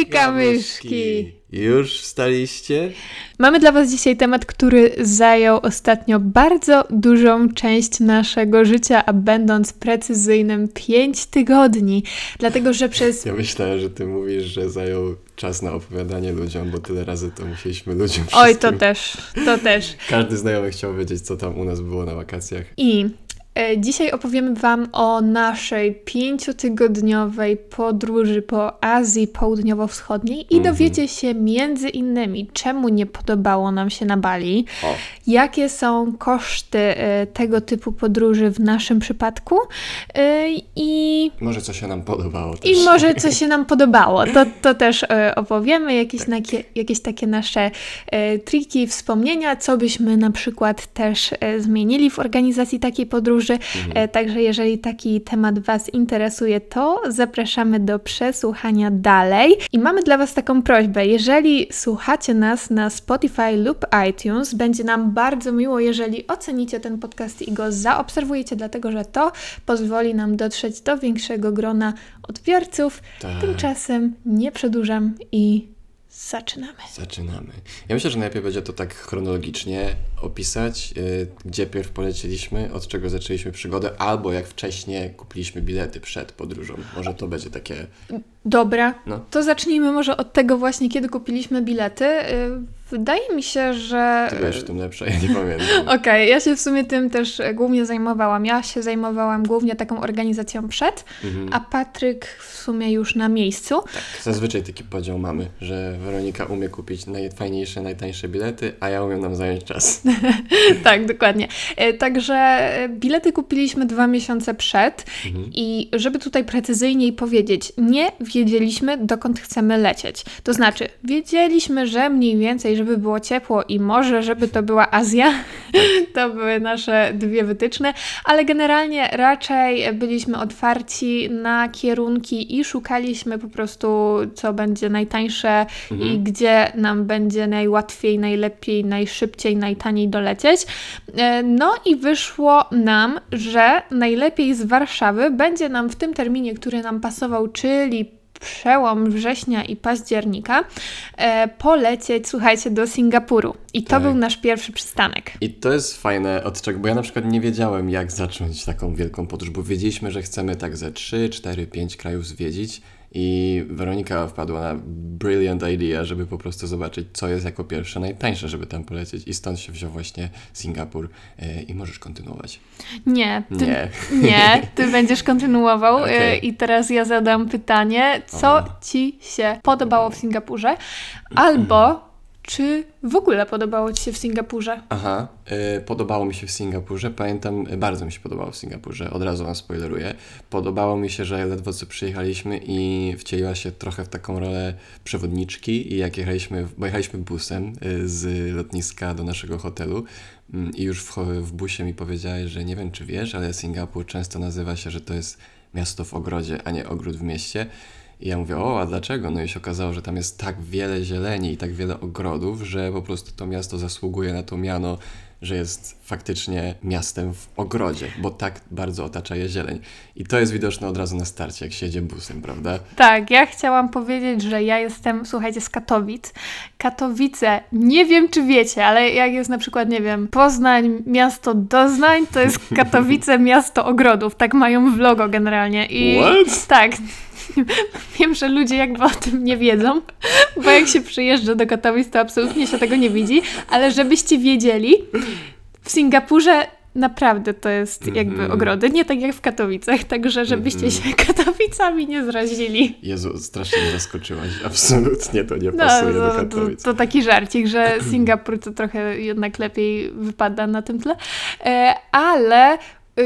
i kamyszki. Już wstaliście? Mamy dla Was dzisiaj temat, który zajął ostatnio bardzo dużą część naszego życia, a będąc precyzyjnym 5 tygodni. Dlatego, że przez. Ja myślałem, że Ty mówisz, że zajął czas na opowiadanie ludziom, bo tyle razy to musieliśmy ludziom Oj, wszystkim. to też, to też. Każdy znajomy chciał wiedzieć, co tam u nas było na wakacjach. I dzisiaj opowiemy Wam o naszej pięciotygodniowej podróży po Azji Południowo-Wschodniej i Mhm. dowiecie się między innymi, czemu nie podobało nam się na Bali, O, jakie są koszty e, tego typu podróży w naszym przypadku e, i, może co się nam podobało też. i może co się nam podobało. To, to też e, opowiemy, jakieś, nakie, jakieś takie nasze e, triki, wspomnienia, co byśmy na przykład też e, zmienili w organizacji takiej podróży. E, Także jeżeli taki temat Was interesuje, to zapraszamy do przesłuchania dalej. I mamy dla Was taką prośbę, jeżeli słuchacie nas na Spotify lub iTunes, będzie nam bardzo miło, jeżeli ocenicie ten podcast i go zaobserwujecie, dlatego że to pozwoli nam dotrzeć do większego grona odbiorców. Tak. Tymczasem nie przedłużam i zaczynamy. Zaczynamy. Ja myślę, że najlepiej będzie to tak chronologicznie opisać, yy, gdzie pierw polecieliśmy, od czego zaczęliśmy przygodę, albo jak wcześniej kupiliśmy bilety przed podróżą. Może to będzie takie... Dobra, No. to zacznijmy może od tego właśnie, kiedy kupiliśmy bilety. Y, Wydaje mi się, że... Ty byłeś w tym lepsza, ja nie pamiętam. Okej, ja się w sumie tym też e, głównie zajmowałam. Ja się zajmowałam głównie taką organizacją przed, Mhm. a Patryk w sumie już na miejscu. Tak, zazwyczaj taki podział mamy, że Weronika umie kupić najfajniejsze, najtańsze bilety, a ja umiem nam zająć czas. tak, dokładnie. E, Także e, bilety kupiliśmy dwa miesiące przed Mhm. i żeby tutaj precyzyjniej powiedzieć, nie wiedzieliśmy dokąd chcemy lecieć. To znaczy, wiedzieliśmy, że mniej więcej, żeby było ciepło i może, żeby to była Azja, to były nasze dwie wytyczne, ale generalnie raczej byliśmy otwarci na kierunki i szukaliśmy po prostu, co będzie najtańsze i gdzie nam będzie najłatwiej, najlepiej, najszybciej, najtaniej dolecieć. E, No i wyszło nam, że najlepiej z Warszawy będzie nam w tym terminie, który nam pasował, czyli przełom września i października, e, polecieć, słuchajcie, do Singapuru. I to Tak. był nasz pierwszy przystanek. I to jest fajne od czego, bo ja na przykład nie wiedziałem, jak zacząć taką wielką podróż, bo wiedzieliśmy, że chcemy tak ze 3, 4, 5 krajów zwiedzić i Weronika wpadła na brilliant idea, żeby po prostu zobaczyć, co jest jako pierwsze najtańsze, żeby tam polecieć i stąd się wziął właśnie Singapur e, i możesz kontynuować. Nie, ty, Nie. nie, ty będziesz kontynuował e, Okej. i teraz ja zadam pytanie, co O. Ci się podobało w Singapurze? Albo czy w ogóle podobało Ci się w Singapurze? Aha, y, podobało mi się w Singapurze. Pamiętam, y, bardzo mi się podobało w Singapurze, od razu wam spoileruję. Podobało mi się, że ledwo co przyjechaliśmy i wcieliła się trochę w taką rolę przewodniczki i jak jechaliśmy, bo jechaliśmy busem y, z lotniska do naszego hotelu mm, i już w, w busie mi powiedziałeś, że nie wiem czy wiesz, ale Singapur często nazywa się, że to jest miasto w ogrodzie, a nie ogród w mieście. I ja mówię, o, a dlaczego? No i się okazało, że tam jest tak wiele zieleni i tak wiele ogrodów, że po prostu to miasto zasługuje na to miano, że jest faktycznie miastem w ogrodzie, bo tak bardzo otacza je zieleń. I to jest widoczne od razu na starcie, jak się jedzie busem, prawda? Tak, ja chciałam powiedzieć, że ja jestem, słuchajcie, z Katowic. Katowice, nie wiem czy wiecie, ale jak jest na przykład, nie wiem, Poznań, miasto doznań, to jest Katowice, miasto ogrodów. Tak mają w logo generalnie. I What? tak. Wiem, że ludzie jakby o tym nie wiedzą, bo jak się przyjeżdża do Katowic, to absolutnie się tego nie widzi, ale żebyście wiedzieli, w Singapurze naprawdę to jest jakby Mhm. ogrody, nie tak jak w Katowicach, także żebyście Mhm. się Katowicami nie zrazili. Jezu, strasznie mnie zaskoczyłaś. Absolutnie to nie No, pasuje do to, to, Katowic. to taki żarcik, że Singapur to trochę jednak lepiej wypada na tym tle. E, ale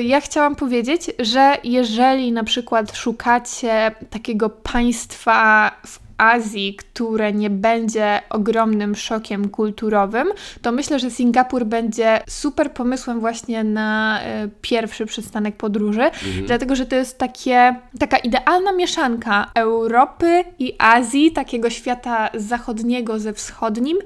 ja chciałam powiedzieć, że jeżeli na przykład szukacie takiego państwa w Azji, które nie będzie ogromnym szokiem kulturowym, to myślę, że Singapur będzie super pomysłem właśnie na e, pierwszy przystanek podróży, Mhm. dlatego że to jest takie, taka idealna mieszanka Europy i Azji, takiego świata zachodniego ze wschodnim.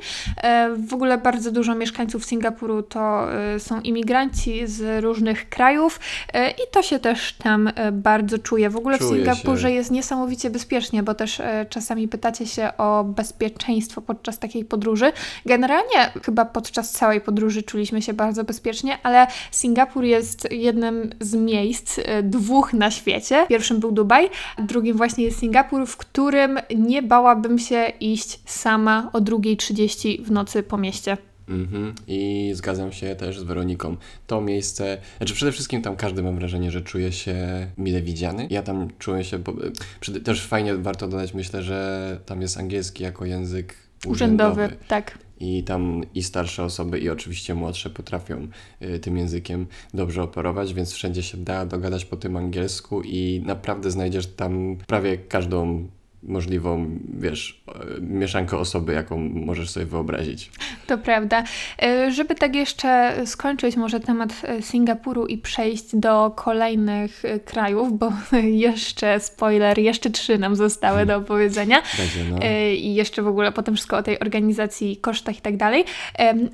E, W ogóle bardzo dużo mieszkańców Singapuru to e, są imigranci z różnych krajów i to się też tam bardzo czuje. W ogóle w Singapurze się. jest niesamowicie bezpiecznie, bo też czasami czasami pytacie się o bezpieczeństwo podczas takiej podróży. Generalnie chyba podczas całej podróży czuliśmy się bardzo bezpiecznie, ale Singapur jest jednym z miejsc, e, dwóch na świecie. Pierwszym był Dubaj, drugim właśnie jest Singapur, w którym nie bałabym się iść sama o 2.30 w nocy po mieście. Mhm. I zgadzam się też z Weroniką. To miejsce, znaczy przede wszystkim tam każdy mam wrażenie, że czuje się mile widziany. Ja tam czuję się, bo, przede- też fajnie warto dodać, myślę, że tam jest angielski jako język urzędowy. Urzędowy, tak. I tam i starsze osoby, i oczywiście młodsze potrafią y, tym językiem dobrze operować, więc wszędzie się da dogadać po tym angielsku i naprawdę znajdziesz tam prawie każdą możliwą, wiesz, y, mieszankę osoby, jaką możesz sobie wyobrazić. To prawda. E, Żeby tak jeszcze skończyć może temat e, Singapuru i przejść do kolejnych e, krajów, bo jeszcze spoiler, jeszcze trzy nam zostały do opowiedzenia. Będzie, no. E, I jeszcze w ogóle potem wszystko o tej organizacji, kosztach i tak dalej.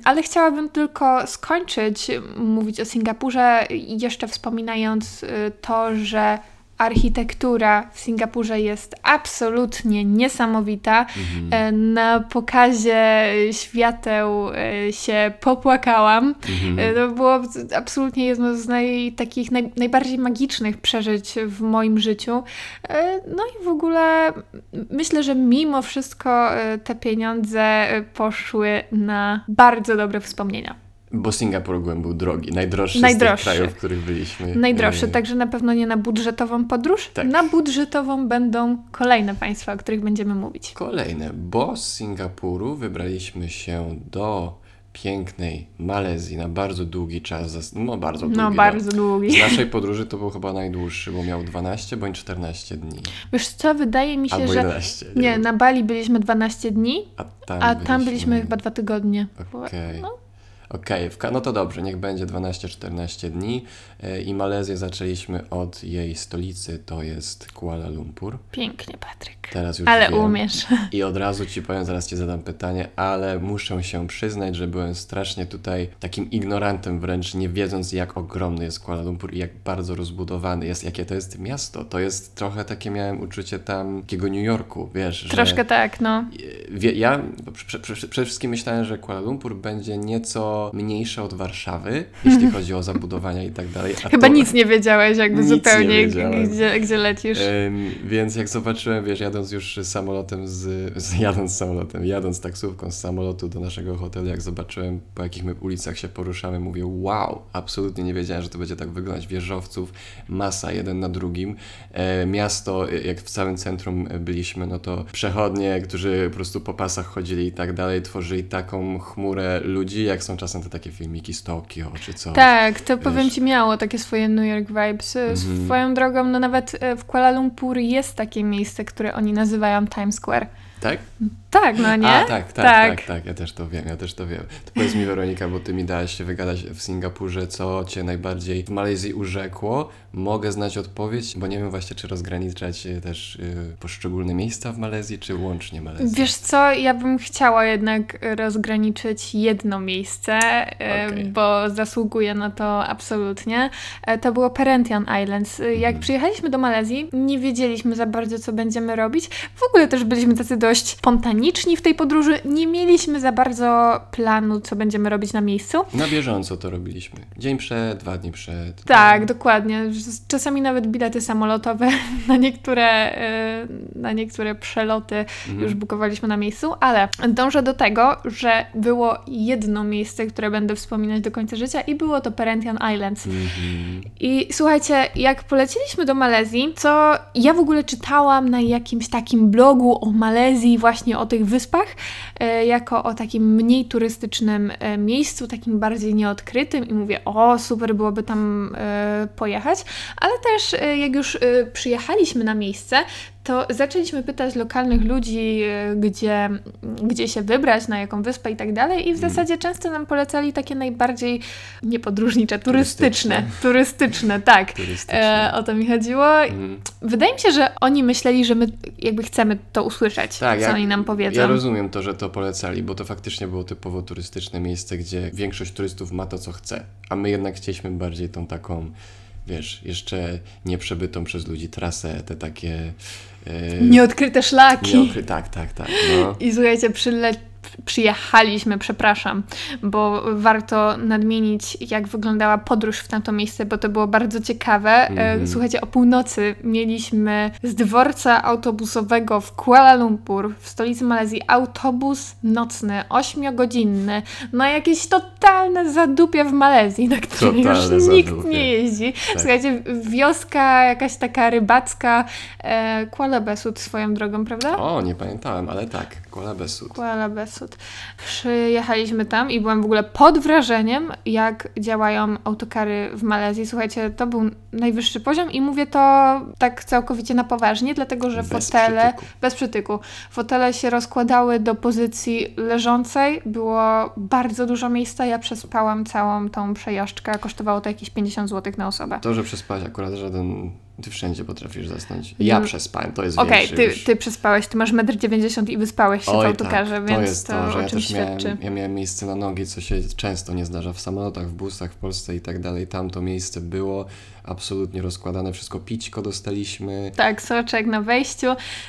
Ale chciałabym tylko skończyć mówić o Singapurze, jeszcze wspominając e, to, że architektura w Singapurze jest absolutnie niesamowita. Mhm. E, Na pokazie świateł e, się popłakałam. Mhm. E, To było absolutnie jedno z naj, takich naj, najbardziej magicznych przeżyć w moim życiu. No i w ogóle myślę, że mimo wszystko te pieniądze poszły na bardzo dobre wspomnienia. Bo Singapur ogółem był drogi, najdroższy, Najdroższy. z tych krajów, w których byliśmy. Najdroższy, także na pewno nie na budżetową podróż. Tak. Na budżetową będą kolejne państwa, o których będziemy mówić. Kolejne, bo z Singapuru wybraliśmy się do pięknej Malezji na bardzo długi czas. zas- No bardzo długi. No, bardzo długi. Z naszej podróży to był chyba najdłuższy, bo miał 12 bądź 14 dni. Wiesz co, wydaje mi się, Albo że... 11. Nie, wiem. na Bali byliśmy 12 dni, A tam, a tam byliśmy chyba dwa tygodnie. Okej. No. Okej, w Ka- no to dobrze, niech będzie 12-14 dni. E, I Malezję zaczęliśmy od jej stolicy, to jest Kuala Lumpur. Pięknie, Patryk. Teraz już Ale wiem. umiesz. I od razu ci powiem, zaraz ci zadam pytanie, ale muszę się przyznać, że byłem strasznie tutaj takim ignorantem wręcz, nie wiedząc jak ogromny jest Kuala Lumpur i jak bardzo rozbudowany jest, jakie to jest miasto. To jest trochę takie, miałem uczucie tam takiego New Yorku, wiesz, że... Troszkę tak, no. Wie, ja prze, prze, przede wszystkim myślałem, że Kuala Lumpur będzie nieco mniejsze od Warszawy, jeśli chodzi o zabudowania i tak dalej. a Chyba to- nic nie wiedziałeś jakby Nic nie zupełnie, gdzie, gdzie lecisz. Ym, więc jak zobaczyłem, wiesz, jadąc już samolotem z, z jadąc samolotem, jadąc taksówką z samolotu do naszego hotelu, jak zobaczyłem po jakich my ulicach się poruszamy, mówię wow, absolutnie nie wiedziałem, że to będzie tak wyglądać. Wieżowców, masa jeden na drugim. E, miasto, e, jak w całym centrum byliśmy, no to przechodnie, którzy po prostu po pasach chodzili i tak dalej, tworzyli taką chmurę ludzi, jak są czasem te takie filmiki z Tokio czy coś. Tak, to powiem wiesz. Ci miało takie swoje New York vibes. Mhm. Swoją drogą, no nawet e, w Kuala Lumpur jest takie miejsce, które oni nazywają Times Square. Tak? Tak, no nie? A, tak, tak, tak, tak, ja też to wiem, ja też to wiem. To powiedz mi Weronika, bo ty mi dałaś się wygadać w Singapurze, co cię najbardziej w Malezji urzekło. Mogę znać odpowiedź, bo nie wiem właśnie, czy rozgraniczać y, też y, poszczególne miejsca w Malezji, czy łącznie Malezję. Wiesz co, ja bym chciała jednak rozgraniczyć jedno miejsce, e, Okej. bo zasługuje na to absolutnie. E, To było Perhentian Islands. E, Jak Mhm. przyjechaliśmy do Malezji, nie wiedzieliśmy za bardzo, co będziemy robić. W ogóle też byliśmy tacy dość spontaniczni w tej podróży. Nie mieliśmy za bardzo planu, co będziemy robić na miejscu. Na bieżąco to robiliśmy. Dzień przed, dwa dni przed. Tak, dokładnie. Czasami nawet bilety samolotowe na niektóre, e, na niektóre przeloty Mhm. już bukowaliśmy na miejscu, ale dążę do tego, że było jedno miejsce, które będę wspominać do końca życia i było to Perhentian Islands. Mhm. I słuchajcie, jak poleciliśmy do Malezji, co ja w ogóle czytałam na jakimś takim blogu o Malezji, właśnie o tych wyspach, e, jako o takim mniej turystycznym e, miejscu, takim bardziej nieodkrytym. I mówię, o super byłoby tam e, pojechać, ale też jak już przyjechaliśmy na miejsce, to zaczęliśmy pytać lokalnych ludzi, e, gdzie, gdzie się wybrać, na jaką wyspę i tak dalej. I w zasadzie często nam polecali takie najbardziej niepodróżnicze, turystyczne. Turystyczne, tak. Turystyczne. E, o to mi chodziło. Mhm. Wydaje mi się, że oni myśleli, że my jakby chcemy to usłyszeć, Tak, co ja- oni nam powiedzą. Ja rozumiem to, że to polecali, bo to faktycznie było typowo turystyczne miejsce, gdzie większość turystów ma to, co chce, a my jednak chcieliśmy bardziej tą taką wiesz, jeszcze nieprzebytą przez ludzi trasę, te takie... Yy, Nieodkryte szlaki. Nieokry... Tak, tak, tak. No. I słuchajcie, przyle przyjechaliśmy, przepraszam, bo warto nadmienić, jak wyglądała podróż w tamto miejsce, bo to było bardzo ciekawe. Mm. Słuchajcie, o północy mieliśmy z dworca autobusowego w Kuala Lumpur, w stolicy Malezji, autobus nocny, ośmiogodzinny, na jakieś totalne zadupie w Malezji, na którym już nikt zadupie. nie jeździ. Tak. Słuchajcie, wioska jakaś taka rybacka, e, Kuala Besut swoją drogą, prawda? O, nie pamiętałem, ale tak, Kuala Besut. Kuala Besut. Przyjechaliśmy tam i byłam w ogóle pod wrażeniem, jak działają autokary w Malezji. Słuchajcie, to był najwyższy poziom i mówię to tak całkowicie na poważnie, dlatego że bez fotele, przytyku. bez przytyku, fotele się rozkładały do pozycji leżącej, było bardzo dużo miejsca, ja przespałam całą tą przejażdżkę, kosztowało to jakieś 50 zł na osobę. To, że przespać akurat żaden ty wszędzie potrafisz zasnąć. Ja mm. przespałem, to jest Okej, okay, ty, ty przespałeś, ty masz 1,90 m i wyspałeś się Oj, w autokarze, tak, więc to jest to, to że ja też miałem, ja miałem miejsce na nogi, co się często nie zdarza w samolotach, w busach w Polsce i tak dalej. Tam to miejsce było absolutnie rozkładane, wszystko pićko dostaliśmy. Tak, soczek na wejściu.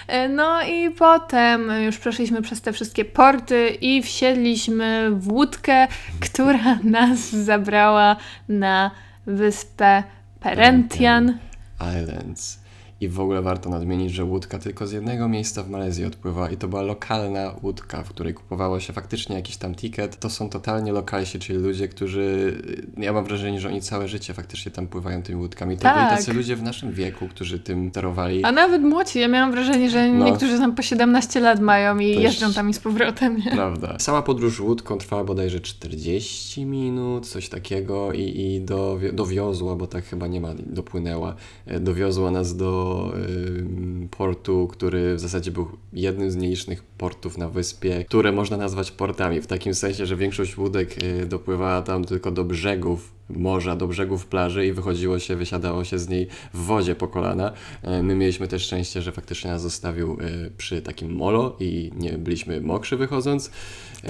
E, no i potem już przeszliśmy przez te wszystkie porty i wsiedliśmy w łódkę, która nas zabrała na wyspę Perentian. Islands. I w ogóle warto nadmienić, że łódka tylko z jednego miejsca w Malezji odpływa i to była lokalna łódka, w której kupowało się faktycznie jakiś tam ticket. To są totalnie lokalsi, czyli ludzie, którzy, ja mam wrażenie, że oni całe życie faktycznie tam pływają tymi łódkami. To tak. byli tacy ludzie w naszym wieku, którzy tym sterowali. A nawet młodzi. Ja miałam wrażenie, że no. niektórzy tam po 17 lat mają i jeżdżą tam i z powrotem. Nie? Prawda. Cała podróż łódką trwała bodajże 40 minut, coś takiego i, i do, dowiozła, bo tak chyba nie ma, dopłynęła, e, dowiozła nas do portu, który w zasadzie był jednym z nielicznych portów na wyspie, które można nazwać portami, w takim sensie, że większość łódek y, dopływała tam tylko do brzegów morza, do brzegów plaży i wychodziło się, wysiadało się z niej w wodzie po kolana. E, my mieliśmy też szczęście, że faktycznie nas zostawił y, przy takim molo i nie byliśmy mokrzy wychodząc. E,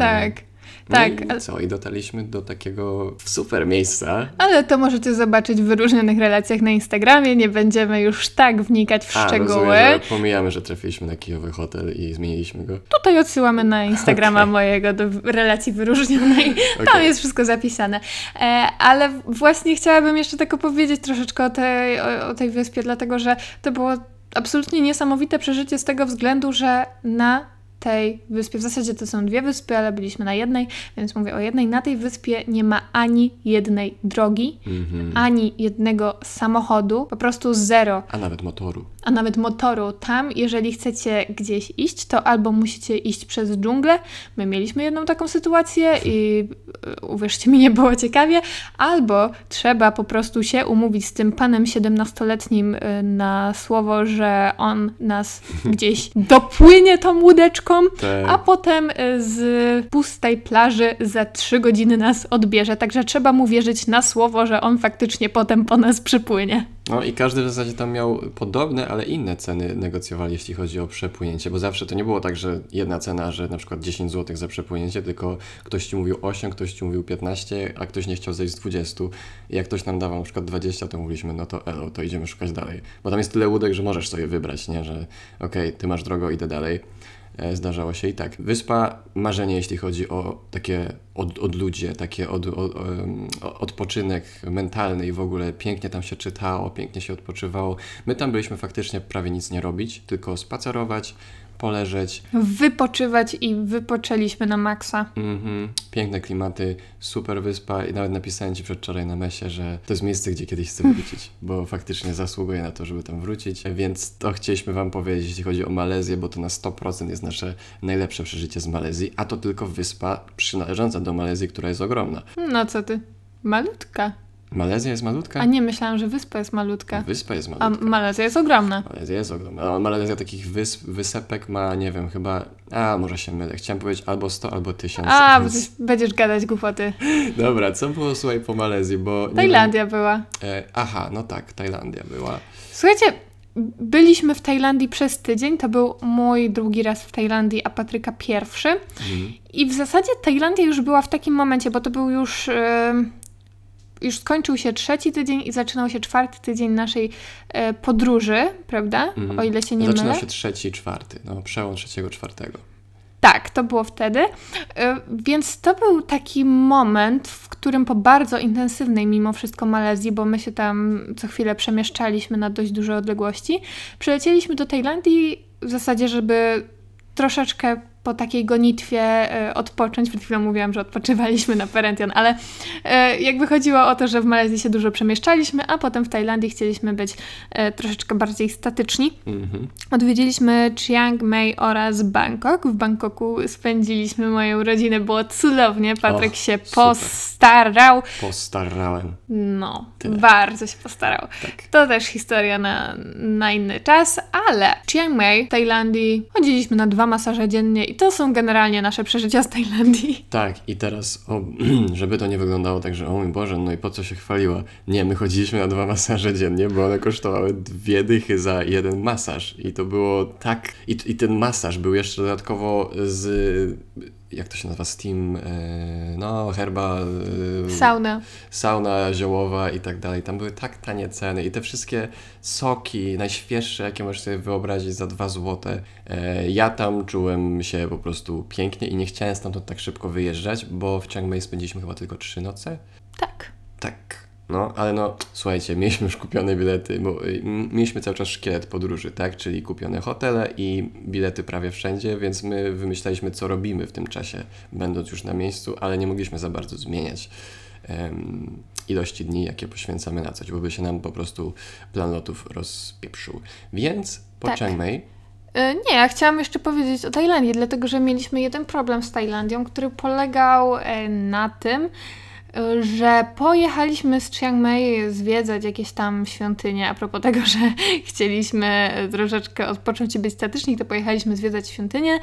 tak. No tak. I co? I dotarliśmy do takiego super miejsca. Ale to możecie zobaczyć w wyróżnionych relacjach na Instagramie. Nie będziemy już tak wnikać w A, szczegóły. Rozumiem, że pomijamy, że trafiliśmy na kijowy hotel i zmieniliśmy go. Tutaj odsyłamy na Instagrama okay. mojego do relacji wyróżnionej. Okay. Tam jest wszystko zapisane. E, ale właśnie chciałabym jeszcze tak opowiedzieć troszeczkę o tej, o, o tej wyspie, dlatego że to było absolutnie niesamowite przeżycie z tego względu, że na tej wyspie, w zasadzie to są dwie wyspy, ale byliśmy na jednej, więc mówię o jednej. Na tej wyspie nie ma ani jednej drogi, mm-hmm. ani jednego samochodu, po prostu zero. A nawet motoru. A nawet motoru. Tam, jeżeli chcecie gdzieś iść, to albo musicie iść przez dżunglę. My mieliśmy jedną taką sytuację i e, uwierzcie mi, nie było ciekawie, albo trzeba po prostu się umówić z tym panem 17-letnim e, na słowo, że on nas gdzieś dopłynie tą łódeczką tak. a potem y, z pustej plaży za trzy godziny nas odbierze. Także trzeba mu wierzyć na słowo, że on faktycznie potem po nas przypłynie. No i każdy w zasadzie tam miał podobne, ale inne ceny negocjowali, jeśli chodzi o przepłynięcie, bo zawsze to nie było tak, że jedna cena, że na przykład 10 zł za przepłynięcie, tylko ktoś ci mówił 8, ktoś ci mówił 15, a ktoś nie chciał zejść z 20. I jak ktoś nam dawał na przykład 20, to mówiliśmy, no to elo, to idziemy szukać dalej. Bo tam jest tyle łódek, że możesz sobie wybrać, nie, że okej, okay, ty masz drogo, idę dalej. E, zdarzało się i tak. Wyspa marzenie, jeśli chodzi o takie od, odludzie, takie od, od, odpoczynek mentalny i w ogóle pięknie tam się czytało, pięknie się odpoczywało. My tam byliśmy faktycznie prawie nic nie robić, tylko spacerować, poleżeć. Wypoczywać i wypoczęliśmy na maksa. Mhm. Piękne klimaty, super wyspa i nawet napisałem Ci przedwczoraj na mesie, że to jest miejsce, gdzie kiedyś chcę wrócić, bo faktycznie zasługuje na to, żeby tam wrócić, więc to chcieliśmy Wam powiedzieć, jeśli chodzi o Malezję, bo to na 100% jest nasze najlepsze przeżycie z Malezji, a to tylko wyspa przynależąca do Malezji, która jest ogromna. No co Ty? Malutka. Malezja jest malutka? A nie, myślałam, że wyspa jest malutka. Wyspa jest malutka. A Malezja jest ogromna. Malezja jest ogromna. A Malezja takich wysp, wysepek ma, nie wiem, chyba... A, może się mylę. Chciałem powiedzieć albo 100, albo 1000. A, więc... będziesz gadać głupoty. Dobra, co było, słuchaj, po Malezji, bo... Tajlandia wiem... była. E, aha, no tak, Tajlandia była. Słuchajcie, byliśmy w Tajlandii przez tydzień. To był mój drugi raz w Tajlandii, a Patryka pierwszy. Mhm. I w zasadzie Tajlandia już była w takim momencie, bo to był już... Yy już skończył się trzeci tydzień i zaczynał się czwarty tydzień naszej e, podróży, prawda? Mhm. O ile się nie Zaczynał mylę. się trzeci czwarty, no przełom trzeciego, czwartego. Tak, to było wtedy. Y, Więc to był taki moment, w którym po bardzo intensywnej mimo wszystko Malezji, bo my się tam co chwilę przemieszczaliśmy na dość duże odległości, przylecieliśmy do Tajlandii w zasadzie, żeby troszeczkę po takiej gonitwie y, odpocząć. Przed chwilą mówiłam, że odpoczywaliśmy na Perentian, ale y, jakby chodziło o to, że w Malezji się dużo przemieszczaliśmy, a potem w Tajlandii chcieliśmy być y, troszeczkę bardziej statyczni. Mhm. Odwiedziliśmy Chiang Mai oraz Bangkok. W Bangkoku spędziliśmy moją rodzinę, było cudownie. Patryk Och, się super. postarał. Postarałem. No, Tyle. bardzo się postarał. Tak. To też historia na, na inny czas, ale Chiang Mai w Tajlandii chodziliśmy na dwa masaże dziennie i to są generalnie nasze przeżycia z Tajlandii. Tak, i teraz, o, żeby to nie wyglądało tak, że o mój Boże, no i po co się chwaliła? Nie, my chodziliśmy na dwa masaże dziennie, bo one kosztowały dwie dychy za jeden masaż. I to było tak... I, i ten masaż był jeszcze dodatkowo z... Jak to się nazywa? Steam... E, no, herba... E, Sauna. sauna ziołowa i tak dalej. Tam były tak tanie ceny i te wszystkie soki, najświeższe, jakie możesz sobie wyobrazić za 2 złote. E, ja tam czułem się po prostu pięknie i nie chciałem stamtąd tak szybko wyjeżdżać, bo w Chiang Mai spędziliśmy chyba tylko 3 noce. Tak. No, ale no, słuchajcie, mieliśmy już kupione bilety, bo y, mieliśmy cały czas szkielet podróży, tak? Czyli kupione hotele i bilety prawie wszędzie, więc my wymyślaliśmy, co robimy w tym czasie, będąc już na miejscu, ale nie mogliśmy za bardzo zmieniać em, ilości dni, jakie poświęcamy na coś, bo by się nam po prostu plan lotów rozpieprzył. Więc po Tak. Chiang Mai E, Nie, ja chciałam jeszcze powiedzieć o Tajlandii, dlatego że mieliśmy jeden problem z Tajlandią, który polegał e, na tym, że pojechaliśmy z Chiang Mai zwiedzać jakieś tam świątynie. A propos tego, że chcieliśmy troszeczkę odpocząć i być statyczni, to pojechaliśmy zwiedzać świątynie,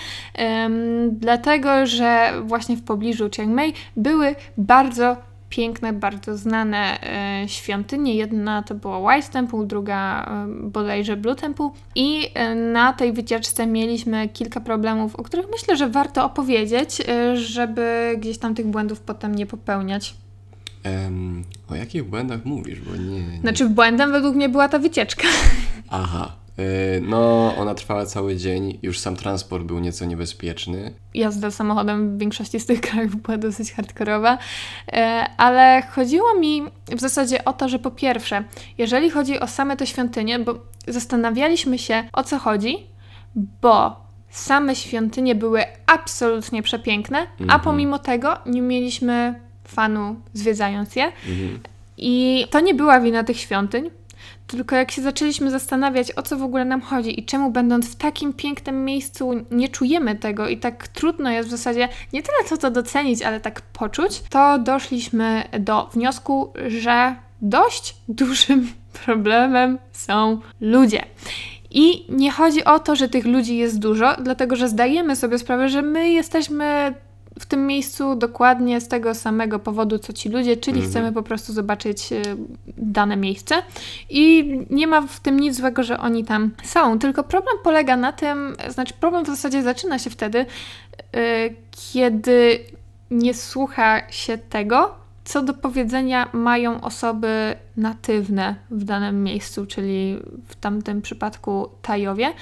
dlatego że właśnie w pobliżu Chiang Mai były bardzo piękne, bardzo znane e, świątynie. Jedna to była White Temple, druga e, bodajże Blue Temple. I e, na tej wycieczce mieliśmy kilka problemów, o których myślę, że warto opowiedzieć, e, żeby gdzieś tam tych błędów potem nie popełniać. Em, o jakich błędach mówisz, bo nie... nie... Znaczy, błędem według mnie była ta wycieczka. Aha. y, No, ona trwała cały dzień, już sam transport był nieco niebezpieczny. Jazda samochodem w większości z tych krajów była dosyć hardkorowa, e, ale chodziło mi w zasadzie o to, że po pierwsze, jeżeli chodzi o same te świątynie, bo zastanawialiśmy się o co chodzi, bo same świątynie były absolutnie przepiękne, a Mhm. pomimo tego nie mieliśmy fanu zwiedzając je. Mhm. I to nie była wina tych świątyń, tylko jak się zaczęliśmy zastanawiać, o co w ogóle nam chodzi i czemu będąc w takim pięknym miejscu nie czujemy tego i tak trudno jest w zasadzie nie tyle co to docenić, ale tak poczuć, to doszliśmy do wniosku, że dość dużym problemem są ludzie. I nie chodzi o to, że tych ludzi jest dużo, dlatego że zdajemy sobie sprawę, że my jesteśmy w tym miejscu dokładnie z tego samego powodu, co ci ludzie, czyli Mhm. chcemy po prostu zobaczyć e, dane miejsce. I nie ma w tym nic złego, że oni tam są. Tylko problem polega na tym, znaczy problem w zasadzie zaczyna się wtedy, e, kiedy nie słucha się tego, co do powiedzenia mają osoby natywne w danym miejscu, czyli w tamtym przypadku Tajowie.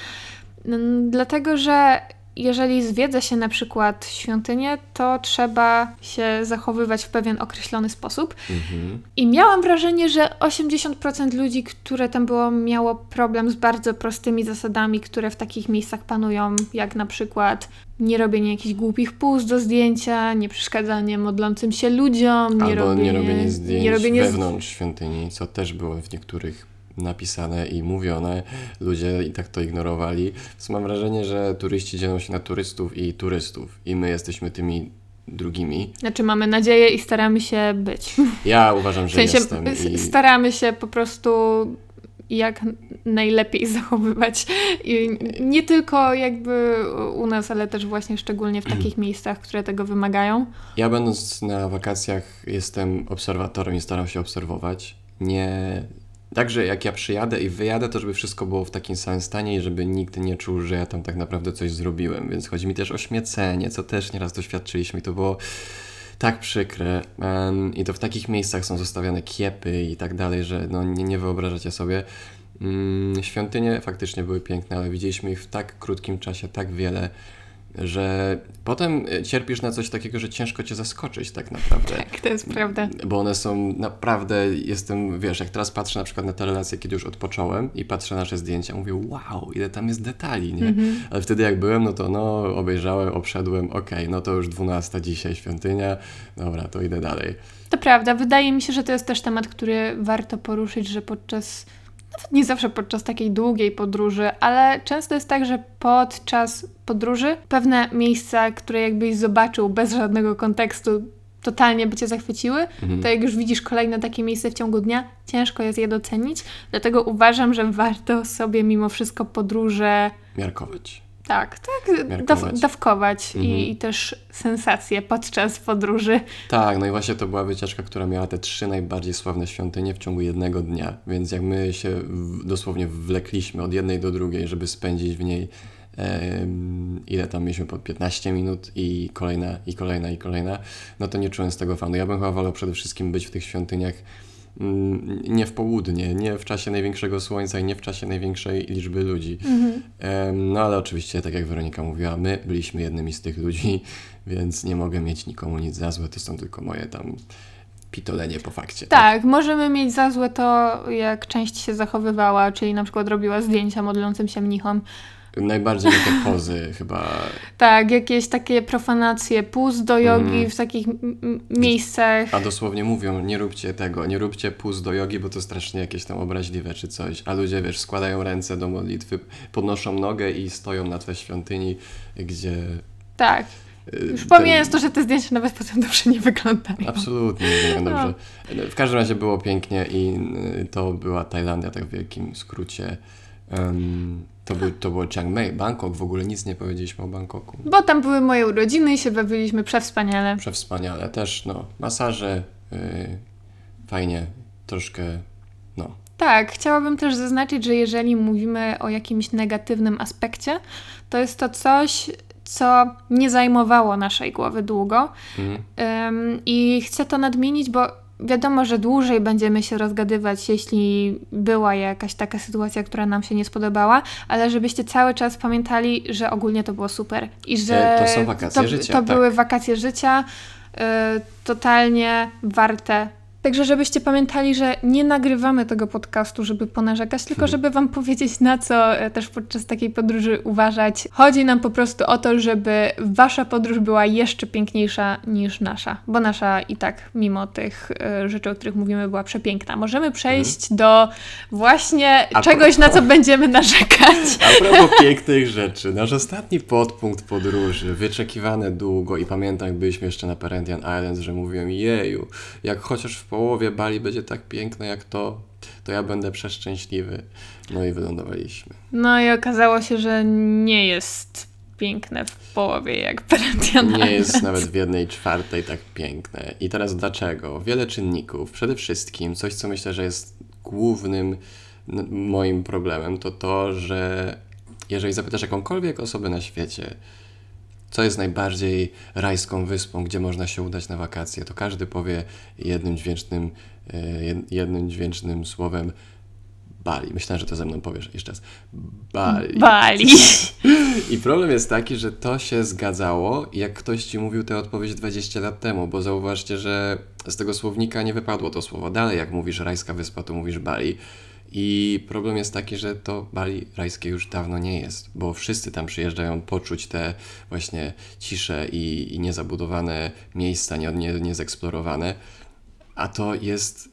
Dlatego, że jeżeli zwiedza się na przykład świątynię, to trzeba się zachowywać w pewien określony sposób. Mhm. I miałam wrażenie, że 80% ludzi, które tam było, miało problem z bardzo prostymi zasadami, które w takich miejscach panują, jak na przykład nie robienie jakichś głupich pust do zdjęcia, nie przeszkadzanie modlącym się ludziom, nie Albo robienie, nie robienie zdjęć nie robienie z- wewnątrz świątyni, co też było w niektórych napisane i mówione. Ludzie i tak to ignorowali. Więc mam wrażenie, że turyści dzielą się na turystów i turystów i my jesteśmy tymi drugimi. Znaczy mamy nadzieję i staramy się być. Ja uważam, W że sensie jestem i staramy się po prostu jak najlepiej zachowywać. I nie tylko jakby u nas, ale też właśnie szczególnie w takich miejscach, które tego wymagają. ja będąc na wakacjach jestem obserwatorem i staram się obserwować. Nie... Także jak ja przyjadę i wyjadę, to żeby wszystko było w takim samym stanie i żeby nikt nie czuł, że ja tam tak naprawdę coś zrobiłem. Więc chodzi mi też o śmiecenie, co też nieraz doświadczyliśmy i to było tak przykre em, i to w takich miejscach są zostawiane kiepy i tak dalej, że no nie, nie wyobrażacie sobie. Mm, świątynie faktycznie były piękne, ale widzieliśmy ich w tak krótkim czasie tak wiele, że potem e, cierpisz na coś takiego, że ciężko cię zaskoczyć tak naprawdę. Tak, to jest prawda. Bo one są naprawdę, jestem, wiesz, jak teraz patrzę na przykład na te relacje, kiedy już odpocząłem i patrzę na nasze zdjęcia, mówię, wow, ile tam jest detali, nie? Mhm. Ale wtedy jak byłem, no to no, obejrzałem, obszedłem, okej, no to już 12 dzisiaj świątynia, dobra, to idę dalej. To prawda. Wydaje mi się, że to jest też temat, który warto poruszyć, że podczas, nawet nie zawsze podczas takiej długiej podróży, ale często jest tak, że podczas podróży pewne miejsca, które jakbyś zobaczył bez żadnego kontekstu, totalnie by cię zachwyciły, Mhm. to jak już widzisz kolejne takie miejsce w ciągu dnia, ciężko jest je docenić. Dlatego uważam, że warto sobie mimo wszystko podróże Miarkować. Tak, tak, daw, dawkować Mhm. i, i też sensacje podczas podróży. Tak, no i właśnie to była wycieczka, która miała te trzy najbardziej sławne świątynie w ciągu jednego dnia, więc jak my się w, dosłownie wlekliśmy od jednej do drugiej, żeby spędzić w niej em, ile tam mieliśmy po 15 minut i kolejna, i kolejna, i kolejna, no to nie czułem z tego fanu. Ja bym chyba wolał przede wszystkim być w tych świątyniach nie w południe, nie w czasie największego słońca i nie w czasie największej liczby ludzi. Em, No ale oczywiście, tak jak Weronika mówiła, my byliśmy jednymi z tych ludzi, więc nie mogę mieć nikomu nic za złe, to są tylko moje tam pitolenie po fakcie. Tak, możemy mieć za złe to, jak część się zachowywała, czyli na przykład robiła zdjęcia modlącym się mnichom. Najbardziej te pozy chyba. Tak, jakieś takie profanacje, póz do jogi Mhm. w takich miejscach. A dosłownie mówią, nie róbcie tego, nie róbcie pust do jogi, bo to strasznie jakieś tam obraźliwe czy coś. A ludzie, wiesz, składają ręce do modlitwy, podnoszą nogę i stoją na tle świątyni, gdzie. Tak. y, Już ten- pomijając to, że te zdjęcia nawet potem dobrze nie wyglądają. Absolutnie, nie wygląda No. dobrze. W każdym razie było pięknie i y, to była Tajlandia, tak w wielkim skrócie. Em, to, był, to było Chiang Mai, Bangkok, w ogóle nic nie powiedzieliśmy o Bangkoku. Bo tam były moje urodziny i się bawiliśmy przewspaniale. Przewspaniale. Też, no, masaże, y, fajnie, troszkę, no. Tak, chciałabym też zaznaczyć, że jeżeli mówimy o jakimś negatywnym aspekcie, to jest to coś, co nie zajmowało naszej głowy długo. Mhm. Ym, I chcę to nadmienić, bo wiadomo, że dłużej będziemy się rozgadywać, jeśli była jakaś taka sytuacja, która nam się nie spodobała, ale żebyście cały czas pamiętali, że ogólnie to było super i że to są wakacje to, życia, To tak. były wakacje życia, y, totalnie warte. Także żebyście pamiętali, że nie nagrywamy tego podcastu, żeby ponarzekać, tylko żeby wam powiedzieć, na co e, też podczas takiej podróży uważać. Chodzi nam po prostu o to, żeby wasza podróż była jeszcze piękniejsza niż nasza, bo nasza i tak, mimo tych e, rzeczy, o których mówimy, była przepiękna. Możemy przejść do właśnie A czegoś, na co będziemy narzekać. A propos pięknych rzeczy, nasz ostatni podpunkt podróży, wyczekiwane długo i pamiętam, jak byliśmy jeszcze na Perhentian Islands, że mówiłem, jeju, jak chociaż w połowie Bali będzie tak piękne jak to, to ja będę przeszczęśliwy. No i wylądowaliśmy. No i okazało się, że nie jest piękne w połowie jak Perentiana. Nie jest nawet w jednej czwartej tak piękne. I teraz dlaczego? Wiele czynników. Przede wszystkim coś, co myślę, że jest głównym moim problemem, to to, że jeżeli zapytasz jakąkolwiek osobę na świecie, co jest najbardziej rajską wyspą, gdzie można się udać na wakacje, to każdy powie jednym dźwięcznym, e, jed- jednym dźwięcznym słowem Bali. Myślałem, że to ze mną powiesz jeszcze raz. Bali. Bali. I problem jest taki, że to się zgadzało, jak ktoś ci mówił tę odpowiedź 20 lat temu, bo zauważcie, że z tego słownika nie wypadło to słowo. Dalej, jak mówisz rajska wyspa, to mówisz Bali. I problem jest taki, że to Bali rajskie już dawno nie jest, bo wszyscy tam przyjeżdżają poczuć te właśnie cisze i, i niezabudowane miejsca, nie, nie, niezeksplorowane, a to jest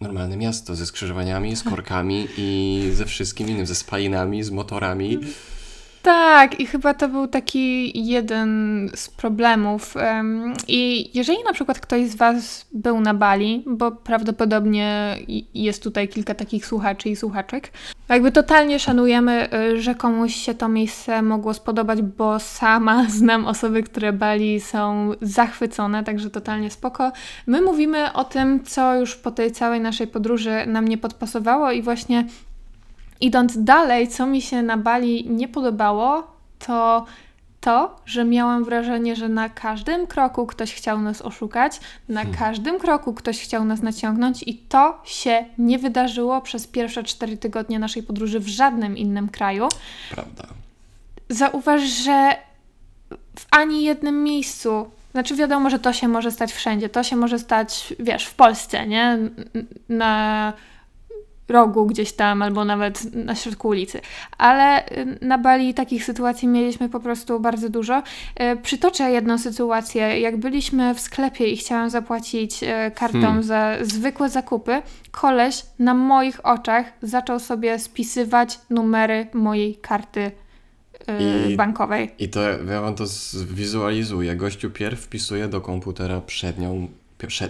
normalne miasto ze skrzyżowaniami, z korkami i ze wszystkim innym, ze spalinami, z motorami. Tak, i chyba to był taki jeden z problemów. Em, I jeżeli na przykład ktoś z Was był na Bali, bo prawdopodobnie jest tutaj kilka takich słuchaczy i słuchaczek, jakby totalnie szanujemy, y, że komuś się to miejsce mogło spodobać, bo sama znam osoby, które Bali są zachwycone, także totalnie spoko. My mówimy o tym, co już po tej całej naszej podróży nam nie podpasowało i właśnie Idąc dalej, co mi się na Bali nie podobało, to to, że miałam wrażenie, że na każdym kroku ktoś chciał nas oszukać, na hmm. każdym kroku ktoś chciał nas naciągnąć, i to się nie wydarzyło przez pierwsze cztery tygodnie naszej podróży w żadnym innym kraju. Prawda. Zauważ, że w ani jednym miejscu znaczy wiadomo, że to się może stać wszędzie. To się może stać, wiesz, w Polsce, nie? Na rogu gdzieś tam, albo nawet na środku ulicy. Ale y, na Bali takich sytuacji mieliśmy po prostu bardzo dużo. Y, przytoczę jedną sytuację. Jak byliśmy w sklepie i chciałam zapłacić y, kartą hmm. za zwykłe zakupy, koleś na moich oczach zaczął sobie spisywać numery mojej karty I, bankowej. I to ja wam to zwizualizuję. Gościu pierw wpisuje do komputera przednią,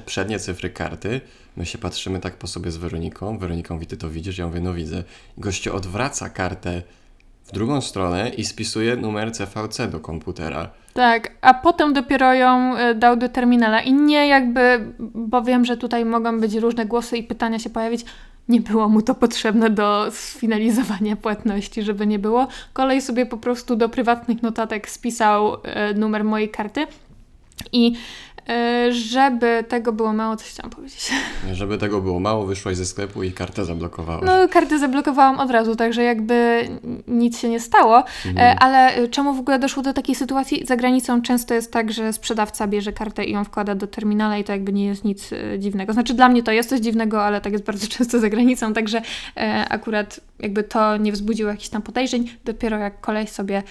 przednie cyfry karty, My się patrzymy tak po sobie z Weroniką. Weroniką ty to widzisz? Ja mówię, no widzę. Gościu odwraca kartę w drugą stronę i spisuje numer CVC do komputera. Tak, a potem dopiero ją e, dał do terminala. I nie jakby, bo wiem, że tutaj mogą być różne głosy i pytania się pojawić. Nie było mu to potrzebne do sfinalizowania płatności, żeby nie było. Kolej sobie po prostu do prywatnych notatek spisał e, numer mojej karty. I E, żeby tego było mało, coś chciałam powiedzieć. Żeby tego było mało, wyszłaś ze sklepu i kartę zablokowałaś. No, kartę zablokowałam od razu, także jakby nic się nie stało. E, mhm. Ale czemu w ogóle doszło do takiej sytuacji? Za granicą często jest tak, że sprzedawca bierze kartę i ją wkłada do terminala i to jakby nie jest nic e, dziwnego. Znaczy dla mnie to jest coś dziwnego, ale tak jest bardzo często za granicą, także akurat jakby to nie wzbudziło jakichś tam podejrzeń. Dopiero jak koleś sobie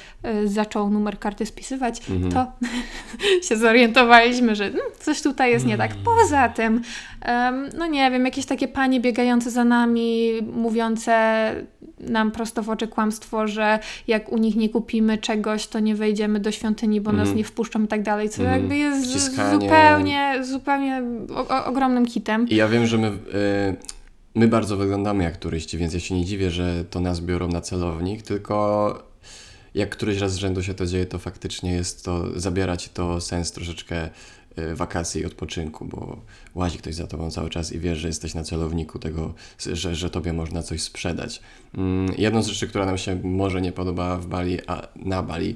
zaczął numer karty spisywać, mhm. to się zorientowaliśmy, że no, coś tutaj jest nie tak. Mm. Poza tym, um, no nie wiem, jakieś takie panie biegające za nami, mówiące nam prosto w oczy kłamstwo, że jak u nich nie kupimy czegoś, to nie wejdziemy do świątyni, bo mm. nas mhm. nie wpuszczą i tak dalej, co mm. jakby jest Wciskanie. zupełnie, zupełnie o, o, ogromnym kitem. I ja wiem, że my... Y my bardzo wyglądamy jak turyści, więc ja się nie dziwię, że to nas biorą na celownik, tylko jak któryś raz z rzędu się to dzieje, to faktycznie jest to, zabiera ci to sens troszeczkę wakacji i odpoczynku, bo łazi ktoś za tobą cały czas i wiesz, że jesteś na celowniku tego, że, że tobie można coś sprzedać. Mm, jedną z rzeczy, która nam się może nie podobała w Bali, a na Bali,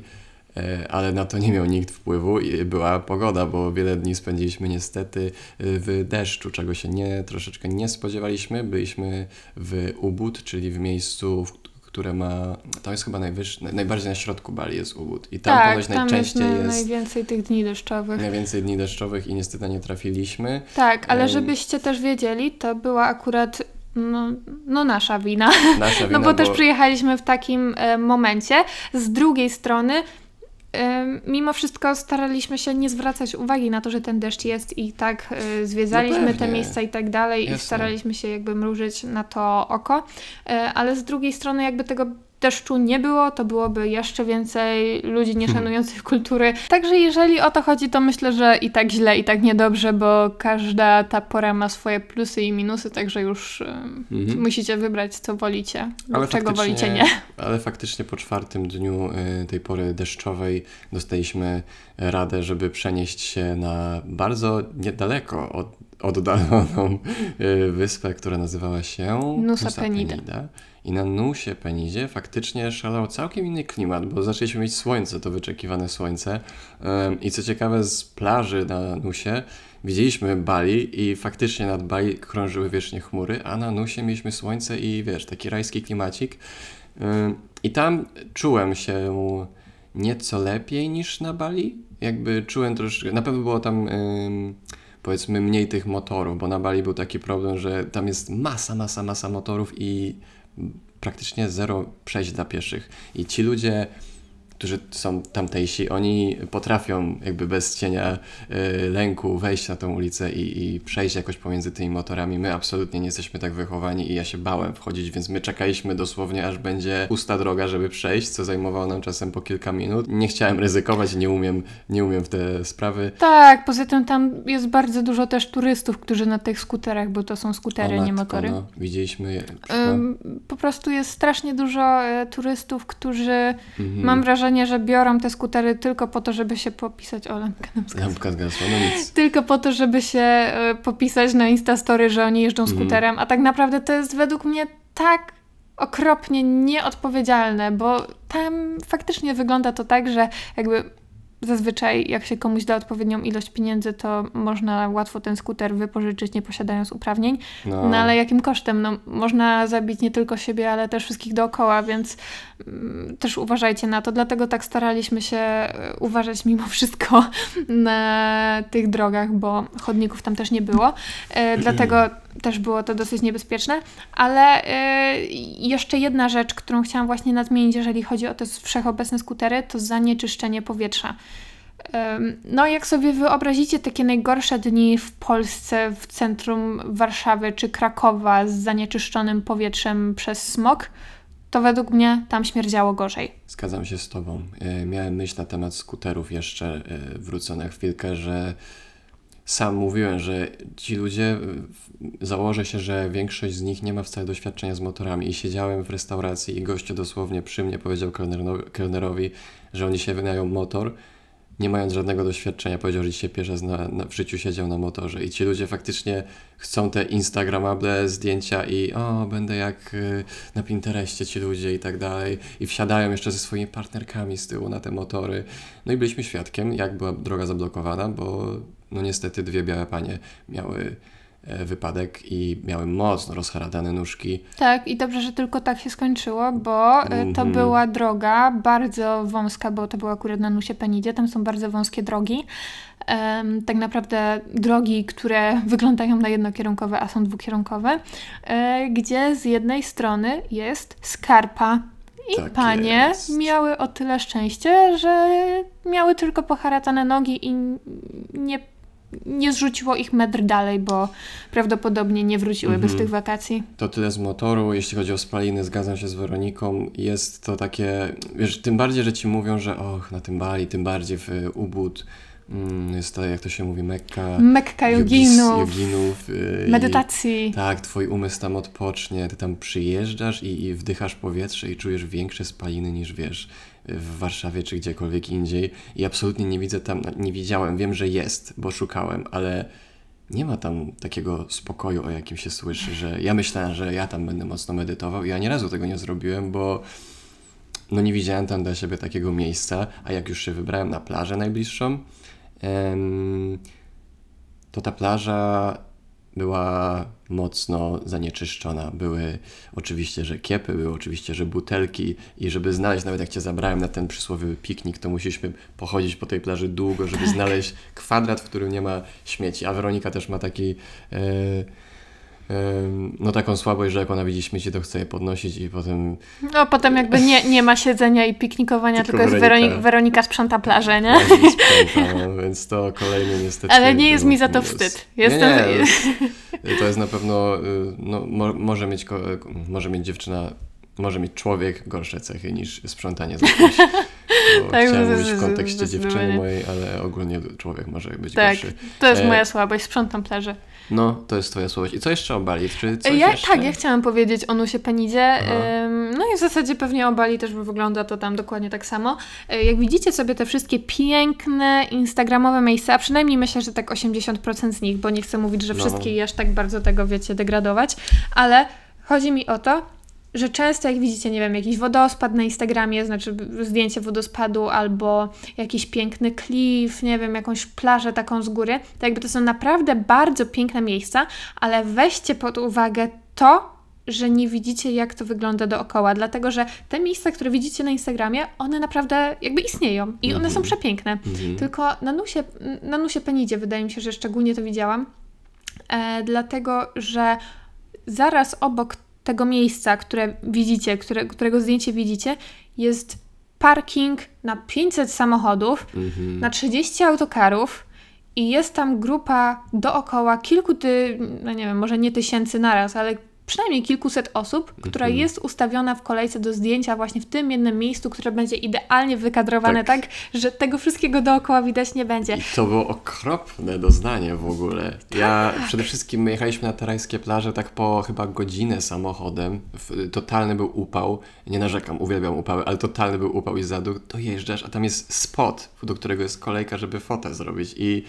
e, ale na to nie miał nikt wpływu była pogoda, bo wiele dni spędziliśmy niestety y, w deszczu, czego się nie, troszeczkę nie spodziewaliśmy. Byliśmy w Ubud, czyli w miejscu, w które ma, to jest chyba najwyższy, najbardziej na środku Bali jest Ubud i tam tak, tam najczęściej jest, jest, najwięcej tych dni deszczowych. Najwięcej dni deszczowych i niestety nie trafiliśmy. Tak, ale żebyście też wiedzieli, to była akurat no, no nasza wina. Nasza wina no bo, bo, też przyjechaliśmy w takim e, momencie. Z drugiej strony mimo wszystko staraliśmy się nie zwracać uwagi na to, że ten deszcz jest i tak y, zwiedzaliśmy no te miejsca i tak dalej Jasne. i staraliśmy się jakby mrużyć na to oko, e, ale z drugiej strony jakby tego deszczu nie było, to byłoby jeszcze więcej ludzi nieszanujących kultury. Także jeżeli o to chodzi, to myślę, że i tak źle, i tak niedobrze, bo każda ta pora ma swoje plusy i minusy, także już mhm. musicie wybrać, co wolicie, ale czego wolicie nie. Ale faktycznie po czwartym dniu y, tej pory deszczowej dostaliśmy radę, żeby przenieść się na bardzo niedaleko od oddaloną y, wyspę, która nazywała się Nusa, Nusa Penida. Penida. I na Nusie Penidzie faktycznie szalał całkiem inny klimat, bo zaczęliśmy mieć słońce, to wyczekiwane słońce. I co ciekawe, z plaży na Nusie widzieliśmy Bali i faktycznie nad Bali krążyły wiecznie chmury, a na Nusie mieliśmy słońce i wiesz, taki rajski klimacik. I tam czułem się nieco lepiej niż na Bali. Jakby czułem troszkę, na pewno było tam powiedzmy mniej tych motorów, bo na Bali był taki problem, że tam jest masa, masa, masa motorów i praktycznie zero przejść dla pieszych. I ci ludzie którzy są tamtejsi, oni potrafią jakby bez cienia y, lęku wejść na tą ulicę i, i, przejść jakoś pomiędzy tymi motorami. My absolutnie nie jesteśmy tak wychowani i ja się bałem wchodzić, więc my czekaliśmy dosłownie, aż będzie pusta droga, żeby przejść, co zajmowało nam czasem po kilka minut. Nie chciałem ryzykować, nie umiem, nie umiem w te sprawy. Tak, poza tym tam jest bardzo dużo też turystów, którzy na tych skuterach, bo to są skutery, matko, nie motory. No, widzieliśmy. po prostu jest strasznie dużo e, turystów, którzy mhm. mam wrażenie, wrażenie, że biorą te skutery tylko po to, żeby się popisać. O, zgasła. Lampka zgasła, no nic. Tylko po to, żeby się y, popisać na Instastory, że oni jeżdżą mhm. skuterem, a tak naprawdę to jest według mnie tak okropnie nieodpowiedzialne, bo tam faktycznie wygląda to tak, że jakby zazwyczaj jak się komuś da odpowiednią ilość pieniędzy, to można łatwo ten skuter wypożyczyć, nie posiadając uprawnień. No, no ale jakim kosztem? No, można zabić nie tylko siebie, ale też wszystkich dookoła, więc mm, też uważajcie na to. Dlatego tak staraliśmy się e, uważać mimo wszystko na tych drogach, bo chodników tam też nie było. E, dlatego też było to dosyć niebezpieczne. Ale e, jeszcze jedna rzecz, którą chciałam właśnie nadmienić, jeżeli chodzi o te wszechobecne skutery, to zanieczyszczenie powietrza. No, jak sobie wyobrazicie takie najgorsze dni w Polsce, w centrum Warszawy czy Krakowa z zanieczyszczonym powietrzem przez smog, to według mnie tam śmierdziało gorzej. Zgadzam się z Tobą. E, miałem myśl na temat skuterów jeszcze, e, wrócę na chwilkę, że sam mówiłem, że ci ludzie, założę się, że większość z nich nie ma wcale doświadczenia z motorami i siedziałem w restauracji i gościu dosłownie przy mnie powiedział kelnerowi, że oni się wynają motor nie mając żadnego doświadczenia, powiedział, że dzisiaj pierwszy raz na, na, w życiu siedział na motorze. I ci ludzie faktycznie chcą te instagramable zdjęcia i o, będę jak y, na Pinterestie ci ludzie i tak dalej. I wsiadają jeszcze ze swoimi partnerkami z tyłu na te motory. No i byliśmy świadkiem, jak była droga zablokowana, bo no niestety dwie białe panie miały wypadek i miały mocno rozharadane nóżki. Tak, i dobrze, że tylko tak się skończyło, bo mm -hmm. to mhm. była droga bardzo wąska, bo to była akurat na Nusie Penidzie, tam są bardzo wąskie drogi. Um, tak naprawdę drogi, które wyglądają na jednokierunkowe, a są dwukierunkowe, e, gdzie z jednej strony jest skarpa. I tak panie jest. miały o tyle szczęście, że miały tylko poharatane nogi i nie nie zrzuciło ich metr dalej, bo prawdopodobnie nie wróciłyby z mhm. tych wakacji. To tyle z motoru. Jeśli chodzi o spaliny, zgadzam się z Weroniką. Jest to takie, wiesz, tym bardziej, że ci mówią, że och, na tym Bali, tym bardziej w Ubud mm, jest to, jak to się mówi, Mekka. Mekka joginów. joginów y, medytacji. I, tak, twój umysł tam odpocznie, ty tam przyjeżdżasz i, i wdychasz powietrze i czujesz większe spaliny niż wiesz w Warszawie czy gdziekolwiek indziej i absolutnie nie widzę tam, nie widziałem, wiem, że jest, bo szukałem, ale nie ma tam takiego spokoju, o jakim się słyszy, że ja myślałem, że ja tam będę mocno medytował. I ja nie razu tego nie zrobiłem, bo no nie widziałem tam dla siebie takiego miejsca, a jak już się wybrałem na plażę najbliższą, to ta plaża była mocno zanieczyszczona. Były oczywiście, że kiepy, były oczywiście, że butelki i żeby znaleźć, nawet jak Cię zabrałem na ten przysłowiowy piknik, to musieliśmy pochodzić po tej plaży długo, żeby tak. znaleźć kwadrat, w którym nie ma śmieci. A Weronika też ma taki... Yy, no taką słabość, że jak ona widzi śmieci, to chce je podnosić i potem... No potem jakby nie, nie ma siedzenia i piknikowania, tylko, tylko jest Weronika, Weronika sprząta plażę, nie? Sprząta, no, więc to kolejny niestety... Ale nie jest mi za to wstyd. Jestem... Nie, nie, to jest na pewno, y, no, mo, może, mieć, może mieć dziewczyna może mieć człowiek gorsze cechy niż sprzątanie z kimś. tak, chciałem mówić w kontekście dziewczyny mojej, ale ogólnie człowiek może być tak, gorszy. to jest e... moja słabość, sprzątam plażę. No, to jest twoja słabość. I co jeszcze o Bali? Czy coś ja, jeszcze? Tak, ja chciałam powiedzieć o Nusie Penidzie. No i w zasadzie pewnie o Bali też wygląda to tam dokładnie tak samo. E, jak widzicie sobie te wszystkie piękne instagramowe miejsca, a przynajmniej myślę, że tak 80% z nich, bo nie chcę mówić, że no. wszystkie i aż tak bardzo tego, wiecie, degradować, ale chodzi mi o to, że często jak widzicie, nie wiem, jakiś wodospad na Instagramie, znaczy zdjęcie wodospadu albo jakiś piękny klif, nie wiem, jakąś plażę taką z góry, to jakby to są naprawdę bardzo piękne miejsca, ale weźcie pod uwagę to, że nie widzicie, jak to wygląda dookoła, dlatego że te miejsca, które widzicie na Instagramie, one naprawdę jakby istnieją i one są mhm. przepiękne. Mm-hmm. Tylko na Nusie, na Nusie Penidzie wydaje mi się, że szczególnie to widziałam, e, dlatego że zaraz obok tego miejsca, które widzicie, które, którego zdjęcie widzicie, jest parking na 500 samochodów, mhm. na 30 autokarów i jest tam grupa dookoła kilku, ty, no nie wiem, może nie tysięcy naraz, ale przynajmniej kilkuset osób, która mhm. jest ustawiona w kolejce do zdjęcia właśnie w tym jednym miejscu, które będzie idealnie wykadrowane tak, tak że tego wszystkiego dookoła widać nie będzie. I to było okropne doznanie w ogóle. Ja tak. przede wszystkim my jechaliśmy na tarajskie plaże tak po chyba godzinę samochodem. Totalny był upał. Nie narzekam, uwielbiam upały, ale totalny był upał i zaduk. Dojeżdżasz, a tam jest spot, do którego jest kolejka, żeby fotę zrobić i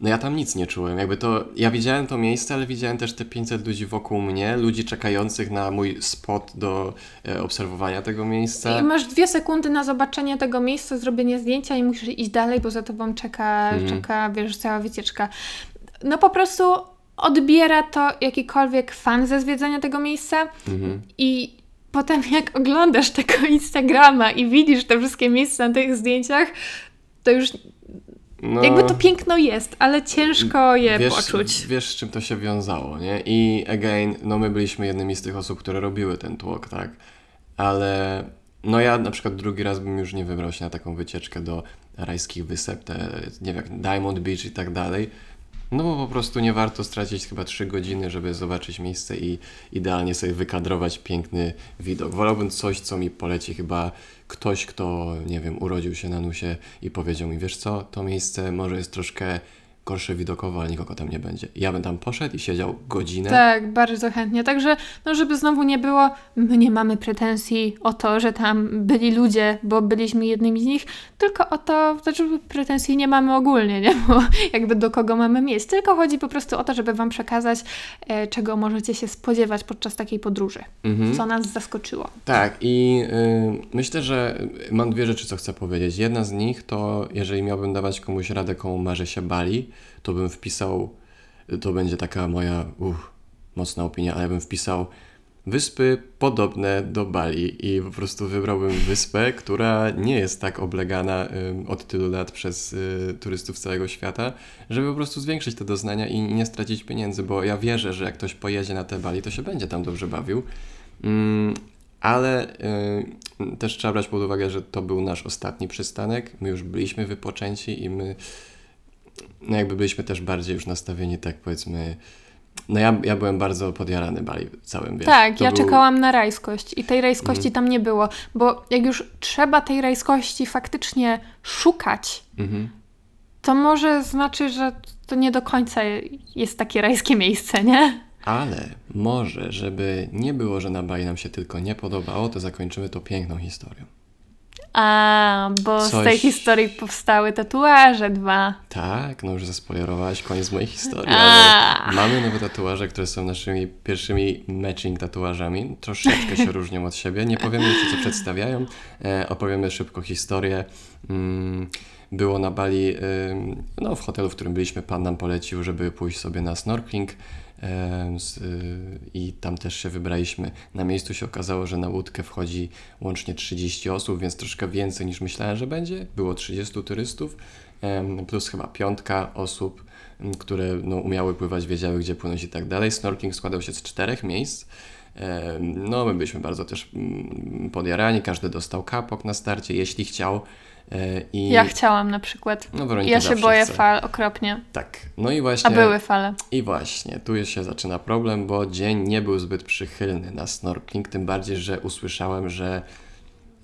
No ja tam nic nie czułem, jakby to, ja widziałem to miejsce, ale widziałem też te 500 ludzi wokół mnie, ludzi czekających na mój spot do e, obserwowania tego miejsca. I masz dwie sekundy na zobaczenie tego miejsca, zrobienie zdjęcia i musisz iść dalej, bo za tobą czeka, Mhm. czeka wiesz, cała wycieczka. No po prostu odbiera to jakikolwiek fan ze zwiedzania tego miejsca Mhm. i potem jak oglądasz tego Instagrama i widzisz te wszystkie miejsca na tych zdjęciach, to już No, jakby to piękno jest, ale ciężko je wiesz, poczuć. Wiesz, z czym to się wiązało, nie? I again, no my byliśmy jednymi z tych osób, które robiły ten tłok, tak? Ale no ja na przykład drugi raz bym już nie wybrał się na taką wycieczkę do rajskich wysep, te, nie wiem, Diamond Beach i tak dalej. No bo po prostu nie warto stracić chyba 3 godziny, żeby zobaczyć miejsce i idealnie sobie wykadrować piękny widok. Wolałbym coś, co mi poleci chyba ktoś, kto, nie wiem, urodził się na nusie i powiedział mi, wiesz co, to miejsce może jest troszkę gorsze widokowo, ale nikogo tam nie będzie. Ja bym tam poszedł i siedział godzinę. Tak, bardzo chętnie. Także, no żeby znowu nie było, my nie mamy pretensji o to, że tam byli ludzie, bo byliśmy jednymi z nich, tylko o to, znaczy pretensji nie mamy ogólnie, nie? Bo jakby do kogo mamy miejsce, tylko chodzi po prostu o to, żeby Wam przekazać, e, czego możecie się spodziewać podczas takiej podróży, Mhm. co nas zaskoczyło. Tak, i y, myślę, że mam dwie rzeczy, co chcę powiedzieć. Jedna z nich to, jeżeli miałbym dawać komuś radę, komu marzy się Bali, to bym wpisał, to będzie taka moja mocna opinia, ale bym wpisał wyspy podobne do Bali i po prostu wybrałbym wyspę, która nie jest tak oblegana od tylu lat przez y, turystów z całego świata, żeby po prostu zwiększyć te doznania i nie stracić pieniędzy, bo ja wierzę, że jak ktoś pojedzie na te Bali, to się będzie tam dobrze bawił. Mm, ale y, też trzeba brać pod uwagę, że to był nasz ostatni przystanek. My już byliśmy wypoczęci i my no jakby byliśmy też bardziej już nastawieni, tak powiedzmy. No ja, ja byłem bardzo podjarany Bali całym, wiesz. tak, ja był- czekałam na rajskość i tej rajskości tam nie było, bo jak już trzeba tej rajskości faktycznie szukać, Mhm. to może znaczy, że to nie do końca jest takie rajskie miejsce, nie? Ale może, żeby nie było, że na Bali nam się tylko nie podobało, to zakończymy to piękną historią. A, bo z tej Coś- historii powstały tatuaże dwa. Tak, no już zaspoilerowałaś koniec mojej historii, A. ale mamy nowe tatuaże, które są naszymi pierwszymi matching tatuażami. Troszeczkę się różnią od siebie. Nie powiemy jeszcze, co przedstawiają. E, opowiemy szybko historię. Mm, było na Bali, no w hotelu, w którym byliśmy, pan nam polecił, żeby pójść sobie na snorkeling. Y, I tam też się wybraliśmy. Na miejscu się okazało, że na łódkę wchodzi łącznie 30 osób, więc troszkę więcej niż myślałem, że będzie. Było 30 turystów, plus chyba piątka osób, które no, umiały pływać, wiedziały gdzie płynąć i tak dalej. Snorkeling składał się z czterech miejsc. No, my byliśmy bardzo też podjarani, każdy dostał kapok na starcie, jeśli chciał. E, I Ja chciałam na przykład. No, Weronika Ja się boję chce. fal okropnie. Tak, no i właśnie. A były fale. I właśnie, tu już się zaczyna problem, bo dzień nie był zbyt przychylny na snorkeling, tym bardziej, że usłyszałem, że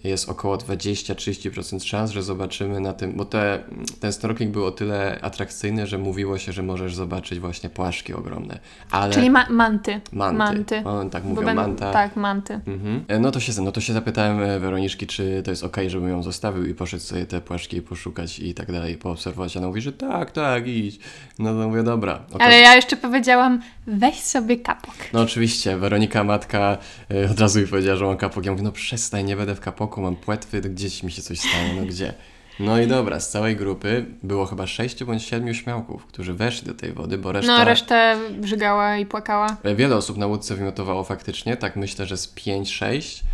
jest około 20-30% szans, że zobaczymy na tym, bo te, ten snorkeling był o tyle atrakcyjny, że mówiło się, że możesz zobaczyć właśnie płaszki ogromne. Ale Czyli ma manty. manty. manty. O, tak mówią, będą- manta. Tak, manty. Mhm. E, No, to się, no to się zapytałem e, Weroniczki, czy to jest ok, żebym ją zostawił i poszedł sobie te płaszki poszukać i tak dalej, poobserwować. Ona mówi, że tak, tak, idź. No to mówię, dobra. Okaz- Ale ja jeszcze powiedziałam, weź sobie kapok. No oczywiście, Weronika matka e, od razu mi powiedziała, że mam kapok. Ja mówię, no przestań, nie będę w kapoku, mam płetwy, to gdzieś mi się coś stało, no gdzie? No i dobra, z całej grupy było chyba sześciu bądź siedmiu śmiałków, którzy weszli do tej wody, bo reszta... No, resztę brzygała i płakała. E, Wiele osób na łódce wymiotowało faktycznie, tak myślę, że z 5-6. Em,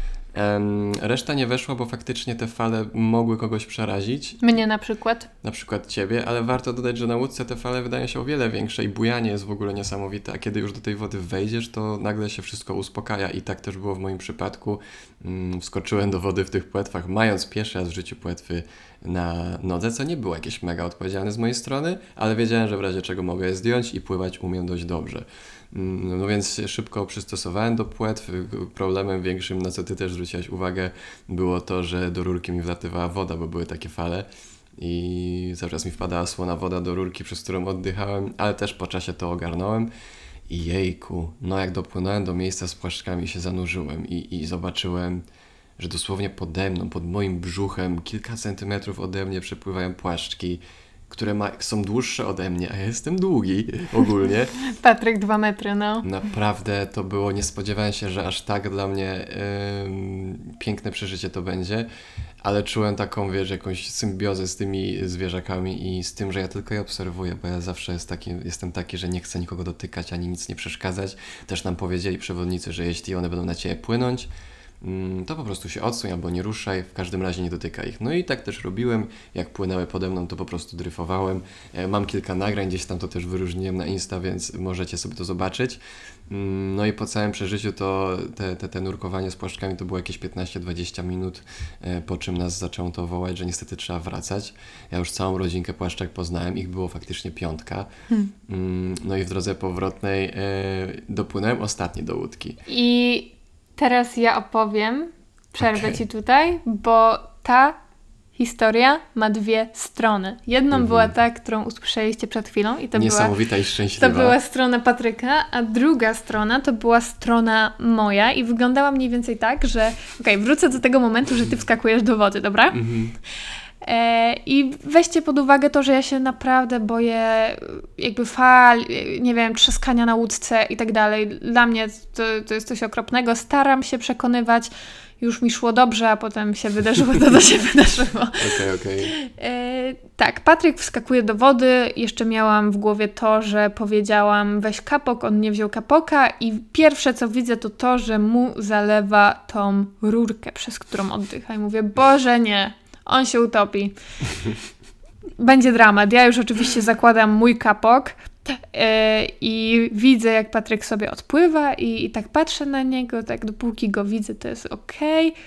reszta nie weszła, bo faktycznie te fale mogły kogoś przerazić, Mnie na przykład. na przykład ciebie, ale warto dodać, że na łódce te fale wydają się o wiele większe i bujanie jest w ogóle niesamowite, a kiedy już do tej wody wejdziesz, to nagle się wszystko uspokaja i tak też było w moim przypadku. Mm, Wskoczyłem do wody w tych płetwach, mając pierwszy raz w życiu płetwy na nodze, co nie było jakieś mega odpowiedzialne z mojej strony, ale wiedziałem, że w razie czego mogę je zdjąć i pływać umiem dość dobrze. Mm, No więc szybko przystosowałem do płetw. Problemem większym, na co ty też zwróciłaś uwagę, było to, że do rurki mi wlatywała woda, bo były takie fale i cały czas mi wpadała słona woda do rurki, przez którą oddychałem, ale też po czasie to ogarnąłem. I jejku, no jak dopłynąłem do miejsca z płaszczkami się zanurzyłem i, i zobaczyłem, że dosłownie pode mną, pod moim brzuchem, kilka centymetrów ode mnie przepływają płaszczki które ma, są dłuższe ode mnie, a ja jestem długi ogólnie. Patryk dwa metry, no. Naprawdę to było, nie spodziewałem się, że aż tak dla mnie ym, piękne przeżycie to będzie, ale czułem taką, wiesz, jakąś symbiozę z tymi zwierzakami i z tym, że ja tylko je obserwuję, bo ja zawsze jest taki, jestem taki, że nie chcę nikogo dotykać ani nic nie przeszkadzać. Też nam powiedzieli przewodnicy, że jeśli one będą na Ciebie płynąć, to po prostu się odsuń albo nie ruszaj, w każdym razie nie dotyka ich. No i tak też robiłem, jak płynęły pode mną, to po prostu dryfowałem. E, mam kilka nagrań, gdzieś tam to też wyróżniłem na Insta, więc możecie sobie to zobaczyć. Mm, no i po całym przeżyciu to te, te, te nurkowanie z płaszczkami to było jakieś 15-20 minut, e, po czym nas zaczęło to wołać, że niestety trzeba wracać. Ja już całą rodzinkę płaszczek poznałem, ich było faktycznie piątka. Hmm. Mm, no i w drodze powrotnej e, dopłynąłem ostatni do łódki. I Teraz ja opowiem, przerwę okay. Ci tutaj, bo ta historia ma dwie strony. Jedną mm -hmm. była ta, którą usłyszeliście przed chwilą i to Niesamowita była, i szczęśliwa. To była strona Patryka, a druga strona to była strona moja i wyglądała mniej więcej tak, że okej, okay, wrócę do tego momentu, że Ty wskakujesz do wody, dobra? Mm -hmm. E, I weźcie pod uwagę to, że ja się naprawdę boję jakby fal, nie wiem, trzaskania na łódce i tak dalej. Dla mnie to, to jest coś okropnego. Staram się przekonywać, już mi szło dobrze, a potem się wydarzyło to, co się wydarzyło. Okej, okej. E, tak, Patryk wskakuje do wody. Jeszcze miałam w głowie to, że powiedziałam weź kapok, on nie wziął kapoka i pierwsze co widzę to to, że mu zalewa tą rurkę, przez którą oddycha i mówię, Boże nie, on się utopi. Będzie dramat. Ja już oczywiście zakładam mój kapok yy, i widzę, jak Patryk sobie odpływa i, i tak patrzę na niego, tak dopóki go widzę, to jest okej. Okay.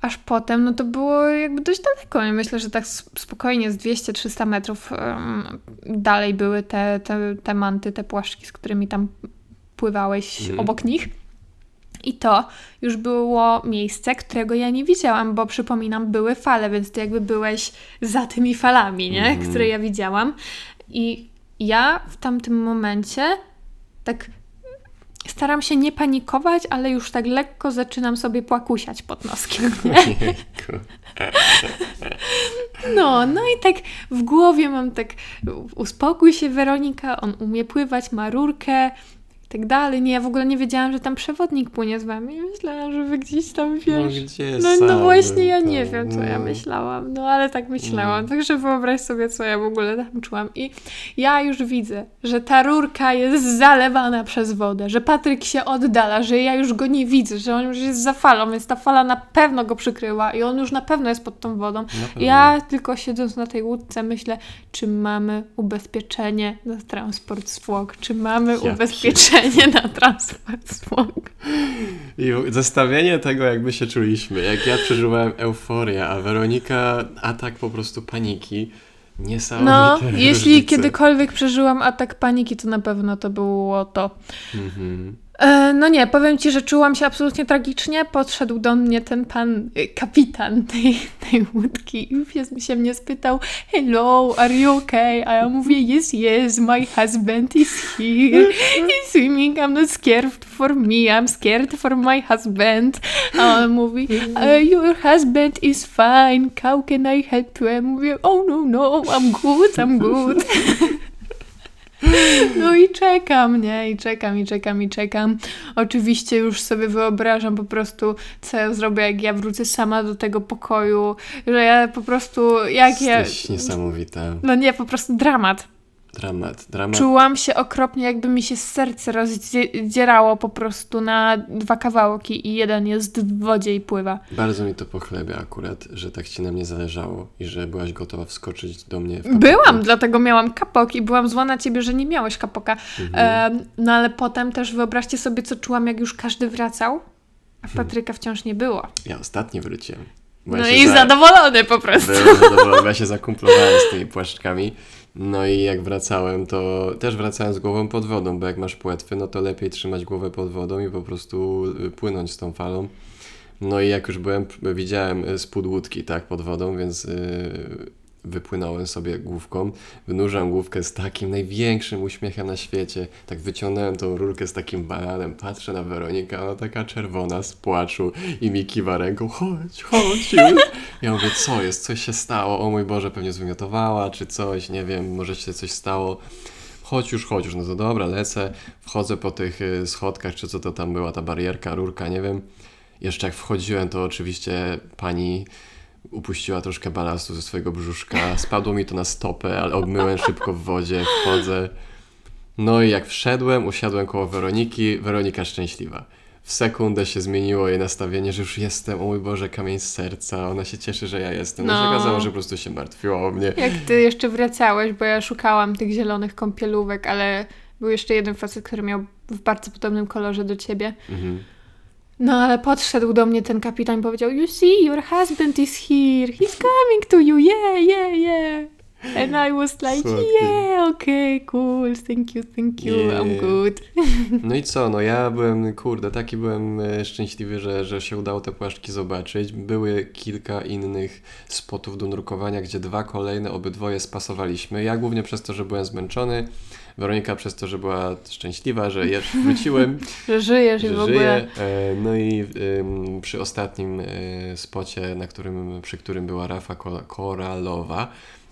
Aż potem, no to było jakby dość daleko. I myślę, że tak spokojnie z 200-300 metrów dalej były te, te, te manty, te płaszczki, z którymi tam pływałeś mm. obok nich. I to już było miejsce, którego ja nie widziałam, bo przypominam, były fale, więc ty jakby byłeś za tymi falami, nie? Mm. które ja widziałam. I ja w tamtym momencie tak staram się nie panikować, ale już tak lekko zaczynam sobie płakusiać pod noskiem, nie? No, no i tak w głowie mam tak uspokój się Weronika, on umie pływać, ma rurkę, tak dalej. Nie, ja w ogóle nie wiedziałam, że tam przewodnik płynie z wami. Myślałam, że wy gdzieś tam no, wiesz. No, gdzie no, no właśnie, ja nie wiem, co ja myślałam. No ale tak myślałam. No. Także wyobraź sobie, co ja w ogóle tam czułam. I ja już widzę, że ta rurka jest zalewana przez wodę, że Patryk się oddala, że ja już go nie widzę, że on już jest za falą, więc ta fala na pewno go przykryła i on już na pewno jest pod tą wodą. Ja tylko siedząc na tej łódce myślę, czy mamy ubezpieczenie na transport zwłok, czy mamy ja ubezpieczenie nie na transport smog. I zestawienie tego, jakby się czuliśmy. Jak ja przeżywałem euforię, a Weronika atak po prostu paniki. Niesamowite. No, różnice. jeśli kiedykolwiek przeżyłam atak paniki, to na pewno to było to. Mhm. E, no nie, powiem Ci, że czułam się absolutnie tragicznie. Podszedł do mnie ten pan, y, kapitan tej, tej łódki i się mnie spytał Hello, are you okay? A ja mówię Yes, yes, my husband is here. He's swimming, I'm not scared for me, I'm scared for my husband. A on mówi uh, Your husband is fine, how can I help you? Ja mówię Oh no, no, I'm good, I'm good. No i czekam, nie? I czekam, i czekam, i czekam. Oczywiście już sobie wyobrażam po prostu, co ja zrobię, jak ja wrócę sama do tego pokoju, że ja po prostu, jak Jesteś ja... niesamowita. No nie, po prostu dramat. Dramat, dramat. Czułam się okropnie, jakby mi się serce rozdzierało po prostu na dwa kawałki i jeden jest w wodzie i pływa. Bardzo mi to pochlebia akurat, że tak ci na mnie zależało i że byłaś gotowa wskoczyć do mnie. byłam, dlatego miałam kapok i byłam zła na ciebie, że nie miałeś kapoka. Mhm. E, no ale potem też wyobraźcie sobie, co czułam, jak już każdy wracał, a hmm. Patryka wciąż nie było. Ja ostatni wróciłem. No ja i za... zadowolony po prostu. Byłem zadowolony, ja się zakumplowałem z tymi płaszczkami. No i jak wracałem, to też wracałem z głową pod wodą, bo jak masz płetwy, no to lepiej trzymać głowę pod wodą i po prostu y, płynąć z tą falą. No i jak już byłem, widziałem y, spód łódki, tak, pod wodą, więc yy, wypłynąłem sobie główką, wynurzam główkę z takim największym uśmiechem na świecie, tak wyciągnąłem tą rurkę z takim bananem, patrzę na Weronikę, ona taka czerwona z płaczu i mi kiwa ręką, chodź, chodź już. Ja mówię, co jest, coś się stało, o mój Boże, pewnie zwymiotowała, czy coś, nie wiem, może się coś stało. Chodź już, chodź już, no to dobra, lecę, wchodzę po tych y, schodkach, czy co to tam była, ta barierka, rurka, nie wiem. Jeszcze jak wchodziłem, to oczywiście pani upuściła troszkę balastu ze swojego brzuszka. Spadło mi to na stopę, ale obmyłem szybko w wodzie, wchodzę. No i jak wszedłem, usiadłem koło Weroniki, Weronika szczęśliwa. W sekundę się zmieniło jej nastawienie, że już jestem, o mój Boże, kamień z serca, ona się cieszy, że ja jestem. No, się okazało, że po prostu się martwiła o mnie. Jak ty jeszcze wracałeś, bo ja szukałam tych zielonych kąpielówek, ale był jeszcze jeden facet, który miał w bardzo podobnym kolorze do ciebie. Mhm. No ale podszedł do mnie ten kapitan i powiedział You see, your husband is here. He's coming to you. Yeah, yeah, yeah. And I was like, Słodki. yeah, okay, cool, thank you, thank you, I'm Yeah. good. No i co, no ja byłem, kurde, taki byłem e, szczęśliwy, że, że się udało te płaszczki zobaczyć. Były kilka innych spotów do nurkowania, gdzie dwa kolejne obydwoje spasowaliśmy. Ja głównie przez to, że byłem zmęczony, Weronika przez to, że była szczęśliwa, że jeszcze wróciłem, Że żyjesz i że w ogóle. żyję. E, No i przy ostatnim e, spocie, na którym, przy którym była Rafa Ko- Koralowa,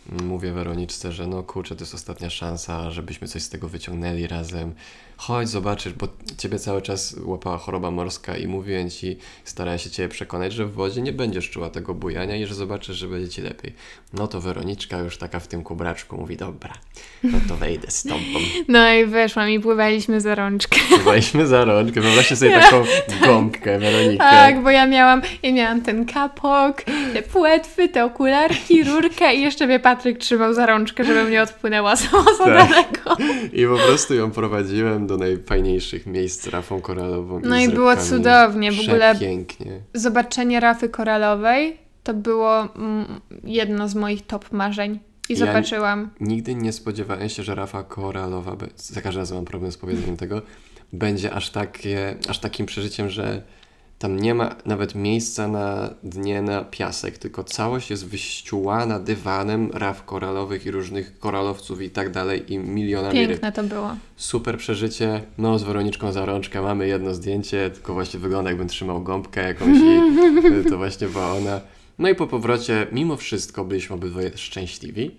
mówię Weroniczce, że no kurczę, to jest ostatnia szansa, żebyśmy coś z tego wyciągnęli razem. Chodź, zobaczysz, bo ciebie cały czas łapała choroba morska i mówiłem ci, starałem się ciebie przekonać, że w wodzie nie będziesz czuła tego bujania i że zobaczysz, że będzie ci lepiej. No to Weroniczka już taka w tym kubraczku mówi, dobra, no to wejdę z tobą. No i weszłam i pływaliśmy za rączkę. Pływaliśmy za rączkę, wyobraźcie sobie taką gąbkę, Weronikę. Tak, bo ja miałam, ja miałam ten kapok, te płetwy, te okularki, rurkę i jeszcze mnie Patryk trzymał za rączkę, żebym nie odpłynęła sama za daleko. I po prostu ją prowadziłem do najfajniejszych miejsc z Rafą Koralową. No z i było cudownie, w ogóle- Pięknie. Zobaczenie rafy koralowej to było mm, jedno z moich top marzeń. I Ja- zobaczyłam. Nigdy nie spodziewałem się, że Rafa Koralowa, za każdym razem mam problem z powiedzeniem tego, będzie aż, takie, aż takim przeżyciem, że tam nie ma nawet miejsca na dnie na piasek, tylko całość jest wyściułana dywanem raf koralowych i różnych koralowców i tak dalej i milionami ryb. Piękne to było. Super przeżycie. No, z Weroniczką za rączkę mamy jedno zdjęcie, tylko właśnie wygląda jakbym trzymał gąbkę jakąś i to właśnie była ona. No i po powrocie, mimo wszystko, byliśmy obydwoje szczęśliwi.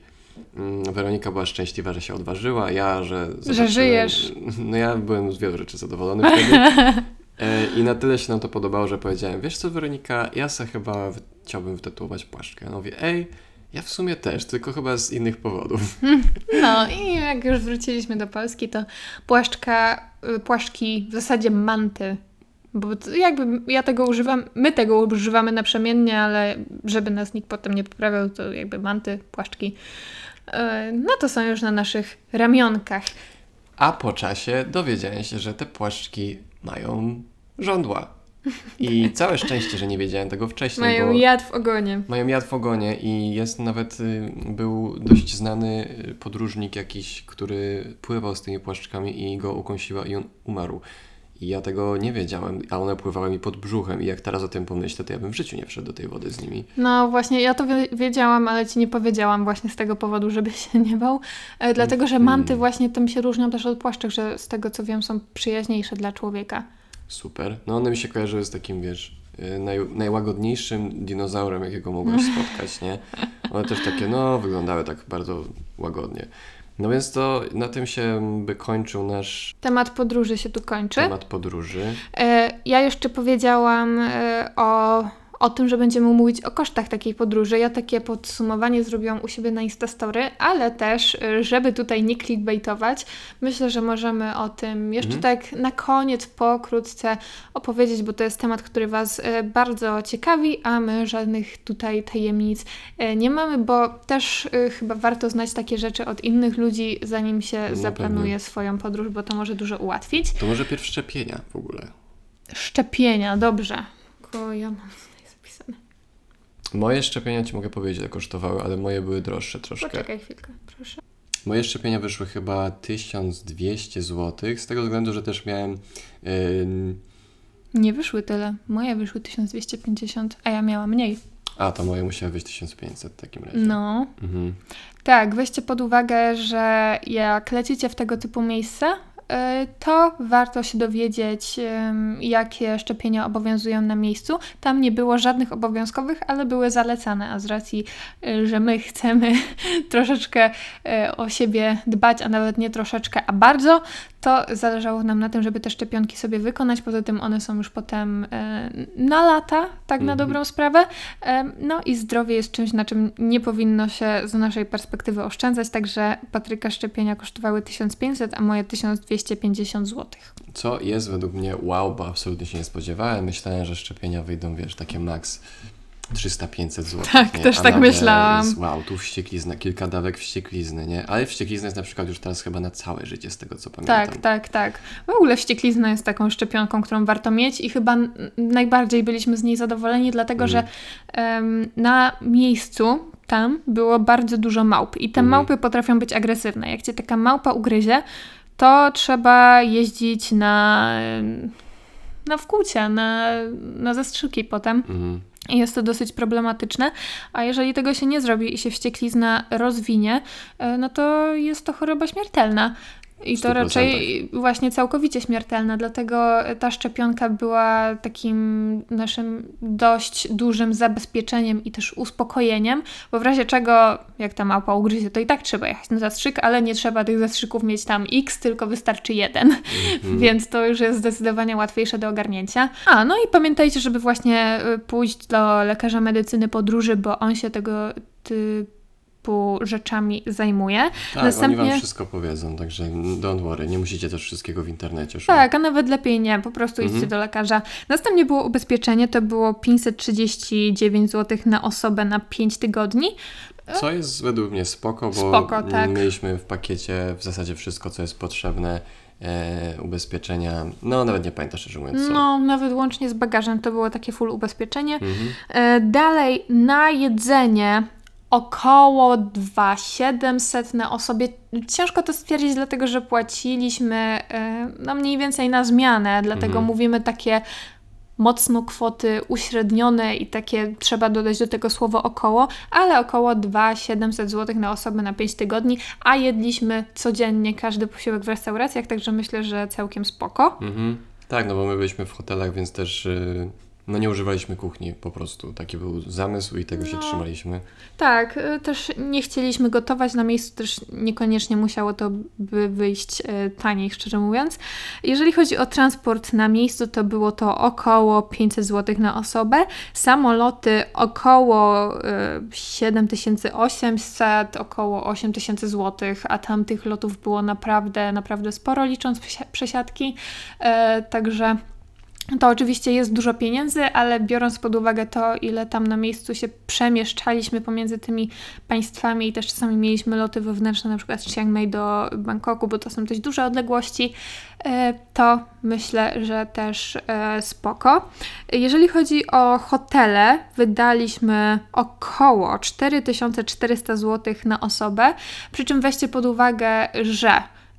Mm, Weronika była szczęśliwa, że się odważyła, ja, że... zobaczyłem- żyjesz. No ja byłem z wielu rzeczy zadowolony wtedy. E, I na tyle się nam to podobało, że powiedziałem, wiesz co Weronika, ja se chyba chciałbym wytatuować płaszczkę. Ja mówię, ej, ja w sumie też, tylko chyba z innych powodów. No i jak już wróciliśmy do Polski, to płaszczka, y, płaszczki, w zasadzie manty. Bo jakby ja tego używam, my tego używamy naprzemiennie, ale żeby nas nikt potem nie poprawiał, to jakby manty, płaszczki. y, No to są już na naszych ramionkach. A po czasie dowiedziałem się, że te płaszczki mają żądła. I całe szczęście, że nie wiedziałem tego wcześniej, Mają jad w ogonie. mają jad w ogonie i jest nawet, y, był dość znany y, podróżnik jakiś, który pływał z tymi płaszczkami i go ukąsiła i on umarł. I ja tego nie wiedziałem, a one pływały mi pod brzuchem i jak teraz o tym pomyślę, to ja bym w życiu nie wszedł do tej wody z nimi. No właśnie, ja to wi- wiedziałam, ale ci nie powiedziałam właśnie z tego powodu, żeby się nie bał. E, dlatego, że manty właśnie tym się różnią też od płaszczek, że z tego co wiem są przyjaźniejsze dla człowieka. Super. No one mi się kojarzyły z takim, wiesz, y, naj, najłagodniejszym dinozaurem, jakiego mogłeś spotkać, nie? One też takie, no, wyglądały tak bardzo łagodnie. No więc to na tym się by kończył nasz Temat podróży się tu kończy. temat podróży. E, Ja jeszcze powiedziałam e, o, o tym, że będziemy mówić o kosztach takiej podróży. Ja takie podsumowanie zrobiłam u siebie na Instastory, ale też, e, żeby tutaj nie clickbaitować, myślę, że możemy o tym jeszcze Mhm. tak na koniec pokrótce opowiedzieć, bo to jest temat, który Was e, bardzo ciekawi, a my żadnych tutaj tajemnic e, nie mamy, bo też chyba warto znać takie rzeczy od innych ludzi, zanim się No zaplanuje pewnie. swoją podróż, bo to może dużo ułatwić. To może pierw szczepienia w ogóle. Szczepienia, dobrze. Tylko ja mam. Moje szczepienia ci mogę powiedzieć, ile kosztowały, ale moje były droższe troszkę. Poczekaj chwilkę, proszę. Moje szczepienia wyszły chyba 1200 zł, z tego względu, że też miałem ym, Nie wyszły tyle. Moje wyszły 1250, a ja miałam mniej. A, to moje musiały być 1500 w takim razie. No. Mhm. Tak, weźcie pod uwagę, że jak lecicie w tego typu miejsca, to warto się dowiedzieć, jakie szczepienia obowiązują na miejscu. Tam nie było żadnych obowiązkowych, ale były zalecane, a z racji, y, że my chcemy troszeczkę y, o siebie dbać, a nawet nie troszeczkę, a bardzo, to zależało nam na tym, żeby te szczepionki sobie wykonać. Poza tym one są już potem e, na lata, tak na Mhm. dobrą sprawę. E, no i zdrowie jest czymś, na czym nie powinno się z naszej perspektywy oszczędzać. Także Patryka szczepienia kosztowały 1500, a moje 1250 zł. Co jest według mnie wow, bo absolutnie się nie spodziewałem. Myślałem, że szczepienia wyjdą, wiesz, takie max 300-500 zł. Tak, nie? też A tak myślałam. Wow, tu wścieklizna, kilka dawek wścieklizny, nie? Ale wścieklizna jest na przykład już teraz chyba na całe życie, z tego co pamiętam. Tak, tak, tak. W ogóle wścieklizna jest taką szczepionką, którą warto mieć i chyba najbardziej byliśmy z niej zadowoleni, dlatego Mhm. że em, na miejscu tam było bardzo dużo małp i te Mhm. małpy potrafią być agresywne. Jak cię taka małpa ugryzie, to trzeba jeździć na, na wkłucia, na, na zastrzyki potem. Mhm. Jest to dosyć problematyczne, a jeżeli tego się nie zrobi i się wścieklizna rozwinie, e, no to jest to choroba śmiertelna. I to 100%. raczej właśnie całkowicie śmiertelna, dlatego ta szczepionka była takim naszym dość dużym zabezpieczeniem i też uspokojeniem, bo w razie czego, jak ta małpa ugryzie, to i tak trzeba jechać na zastrzyk, ale nie trzeba tych zastrzyków mieć tam x, tylko wystarczy jeden. Mhm. Więc to już jest zdecydowanie łatwiejsze do ogarnięcia. A, no i pamiętajcie, żeby właśnie y, pójść do lekarza medycyny podróży, bo on się tego typu rzeczami zajmuje. Tak, Następnie- oni wam wszystko powiedzą, także don't worry, nie musicie też wszystkiego w internecie szukać. Tak, a nawet lepiej nie, po prostu idźcie Mhm. do lekarza. Następnie było ubezpieczenie, to było 539 zł na osobę na 5 tygodni. Co jest według mnie spoko, bo Spoko, tak. mieliśmy w pakiecie w zasadzie wszystko, co jest potrzebne, e, ubezpieczenia, no nawet nie pamiętam szczerze mówiąc co. No, nawet łącznie z bagażem to było takie full ubezpieczenie. Mhm. E, Dalej, na jedzenie około 2700 na osobie. Ciężko to stwierdzić, dlatego że płaciliśmy e, no mniej więcej na zmianę, dlatego Mhm. mówimy takie mocno kwoty uśrednione i takie trzeba dodać do tego słowo około, ale około 2700 zł na osobę na 5 tygodni, a jedliśmy codziennie każdy posiłek w restauracjach, także myślę, że całkiem spoko. Mhm. Tak, no bo my byliśmy w hotelach, więc też y, no nie używaliśmy kuchni po prostu. Taki był zamysł i tego się No. trzymaliśmy. Tak, y, też nie chcieliśmy gotować na miejscu, też niekoniecznie musiało to by wyjść y, taniej, szczerze mówiąc. Jeżeli chodzi o transport na miejscu, to było to około 500 zł na osobę. Samoloty około y, 7800, około 8000 zł, a tam tych lotów było naprawdę, naprawdę sporo, licząc przesi- przesiadki. Także to oczywiście jest dużo pieniędzy, ale biorąc pod uwagę to, ile tam na miejscu się przemieszczaliśmy pomiędzy tymi państwami i też czasami mieliśmy loty wewnętrzne, na przykład z Chiang Mai do Bangkoku, bo to są dość duże odległości, e, to myślę, że też e, spoko. Jeżeli chodzi o hotele, wydaliśmy około 4400 zł na osobę, przy czym weźcie pod uwagę, że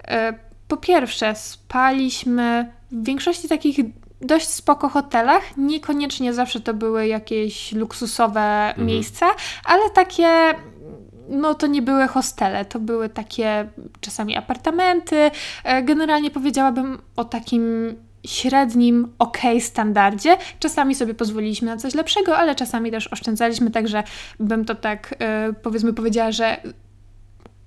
e, po pierwsze spaliśmy w większości takich dość spoko hotelach. Niekoniecznie zawsze to były jakieś luksusowe miejsca, ale takie. No to nie były hostele, to były takie czasami apartamenty. E, Generalnie powiedziałabym o takim średnim, ok standardzie. Czasami sobie pozwoliliśmy na coś lepszego, ale czasami też oszczędzaliśmy, także bym to tak e, powiedzmy powiedziała, że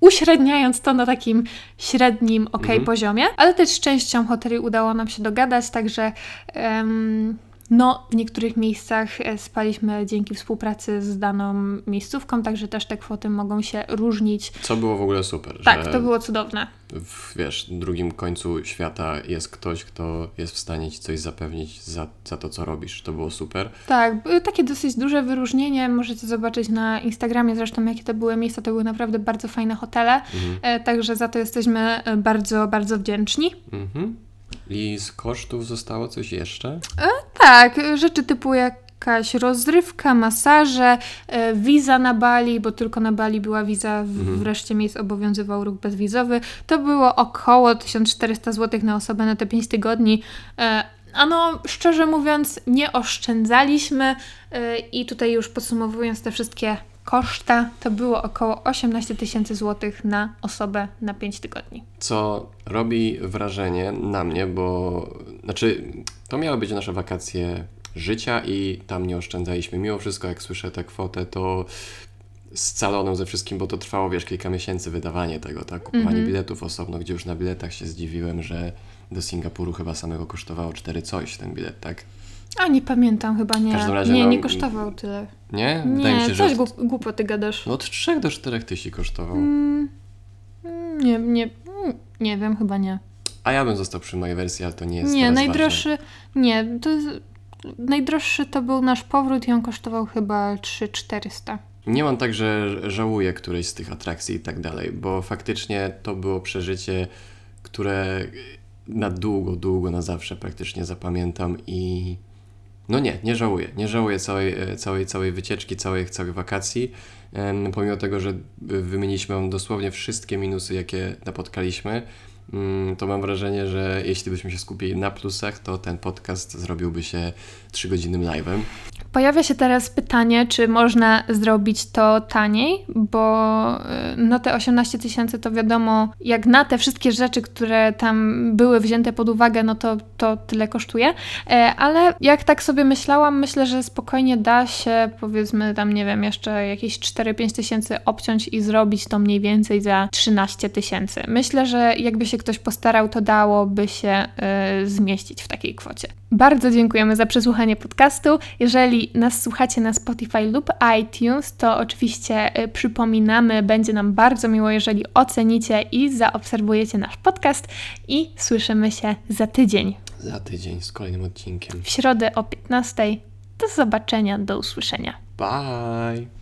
uśredniając to na takim średnim, ok Mhm. poziomie, ale też z częścią hoteli udało nam się dogadać, także em, no, w niektórych miejscach e, spaliśmy dzięki współpracy z daną miejscówką, także też te kwoty mogą się różnić. Co było w ogóle super, Tak, to było cudowne. w wiesz, drugim końcu świata jest ktoś, kto jest w stanie ci coś zapewnić za, za to, co robisz. To było super. Tak, były takie dosyć duże wyróżnienie. Możecie zobaczyć na Instagramie zresztą, jakie to były miejsca. To były naprawdę bardzo fajne hotele. Mhm. E, Także za to jesteśmy e, bardzo, bardzo wdzięczni. Mhm. I z kosztów zostało coś jeszcze? Tak, e, rzeczy typu jakaś rozrywka, masaże, e, wiza na Bali, bo tylko na Bali była wiza, w, Mhm. w reszcie miejsc obowiązywał ruch bezwizowy. To było około 1400 zł na osobę na te 5 tygodni. E, ano, szczerze mówiąc, nie oszczędzaliśmy yy, i tutaj już podsumowując te wszystkie koszta, to było około 18 tysięcy złotych na osobę na 5 tygodni. Co robi wrażenie na mnie, bo znaczy to miały być nasze wakacje życia i tam nie oszczędzaliśmy. Mimo wszystko, jak słyszę tę kwotę, to scaloną ze wszystkim, bo to trwało, wiesz, kilka miesięcy wydawanie tego, tak? Kupowanie mm -hmm. biletów osobno, gdzie już na biletach się zdziwiłem, że do Singapuru chyba samego kosztowało 4 coś ten bilet, tak? A nie pamiętam, chyba nie. W każdym razie, nie, no, nie kosztował tyle. Nie? Wydaje nie, mi się, coś że od, głupoty gadasz. No od 3 do 4 tysięcy kosztował. Mm, nie, nie, nie wiem, chyba nie. A ja bym został przy mojej wersji, ale to nie jest Nie, najdroższy, ważne. nie, to jest, najdroższy to był nasz powrót i on kosztował chyba 3-400. Nie mam tak, że żałuję którejś z tych atrakcji i tak dalej, bo faktycznie to było przeżycie, które na długo, długo, na zawsze praktycznie zapamiętam i no nie, nie żałuję. Nie żałuję całej, e, całej, całej wycieczki, całej, całych wakacji. Pomimo tego, że wymieniliśmy wam dosłownie wszystkie minusy, jakie napotkaliśmy, mm, to mam wrażenie, że jeśli byśmy się skupili na plusach, to ten podcast zrobiłby się 3 godzinnym live'em. Pojawia się teraz pytanie, czy można zrobić to taniej, bo y, no te 18 tysięcy to wiadomo, jak na te wszystkie rzeczy, które tam były wzięte pod uwagę, no to, to tyle kosztuje. E, ale jak tak sobie myślałam, myślę, że spokojnie da się powiedzmy tam, nie wiem, jeszcze jakieś 4-5 tysięcy obciąć i zrobić to mniej więcej za 13 tysięcy. Myślę, że jakby się ktoś postarał, to dałoby się y, zmieścić w takiej kwocie. Bardzo dziękujemy za przesłuchanie podcastu. Jeżeli nas słuchacie na Spotify lub iTunes, to oczywiście y, przypominamy, będzie nam bardzo miło, jeżeli ocenicie i zaobserwujecie nasz podcast i słyszymy się za tydzień. Za tydzień z kolejnym odcinkiem. W środę o 15. Do zobaczenia, do usłyszenia. Bye!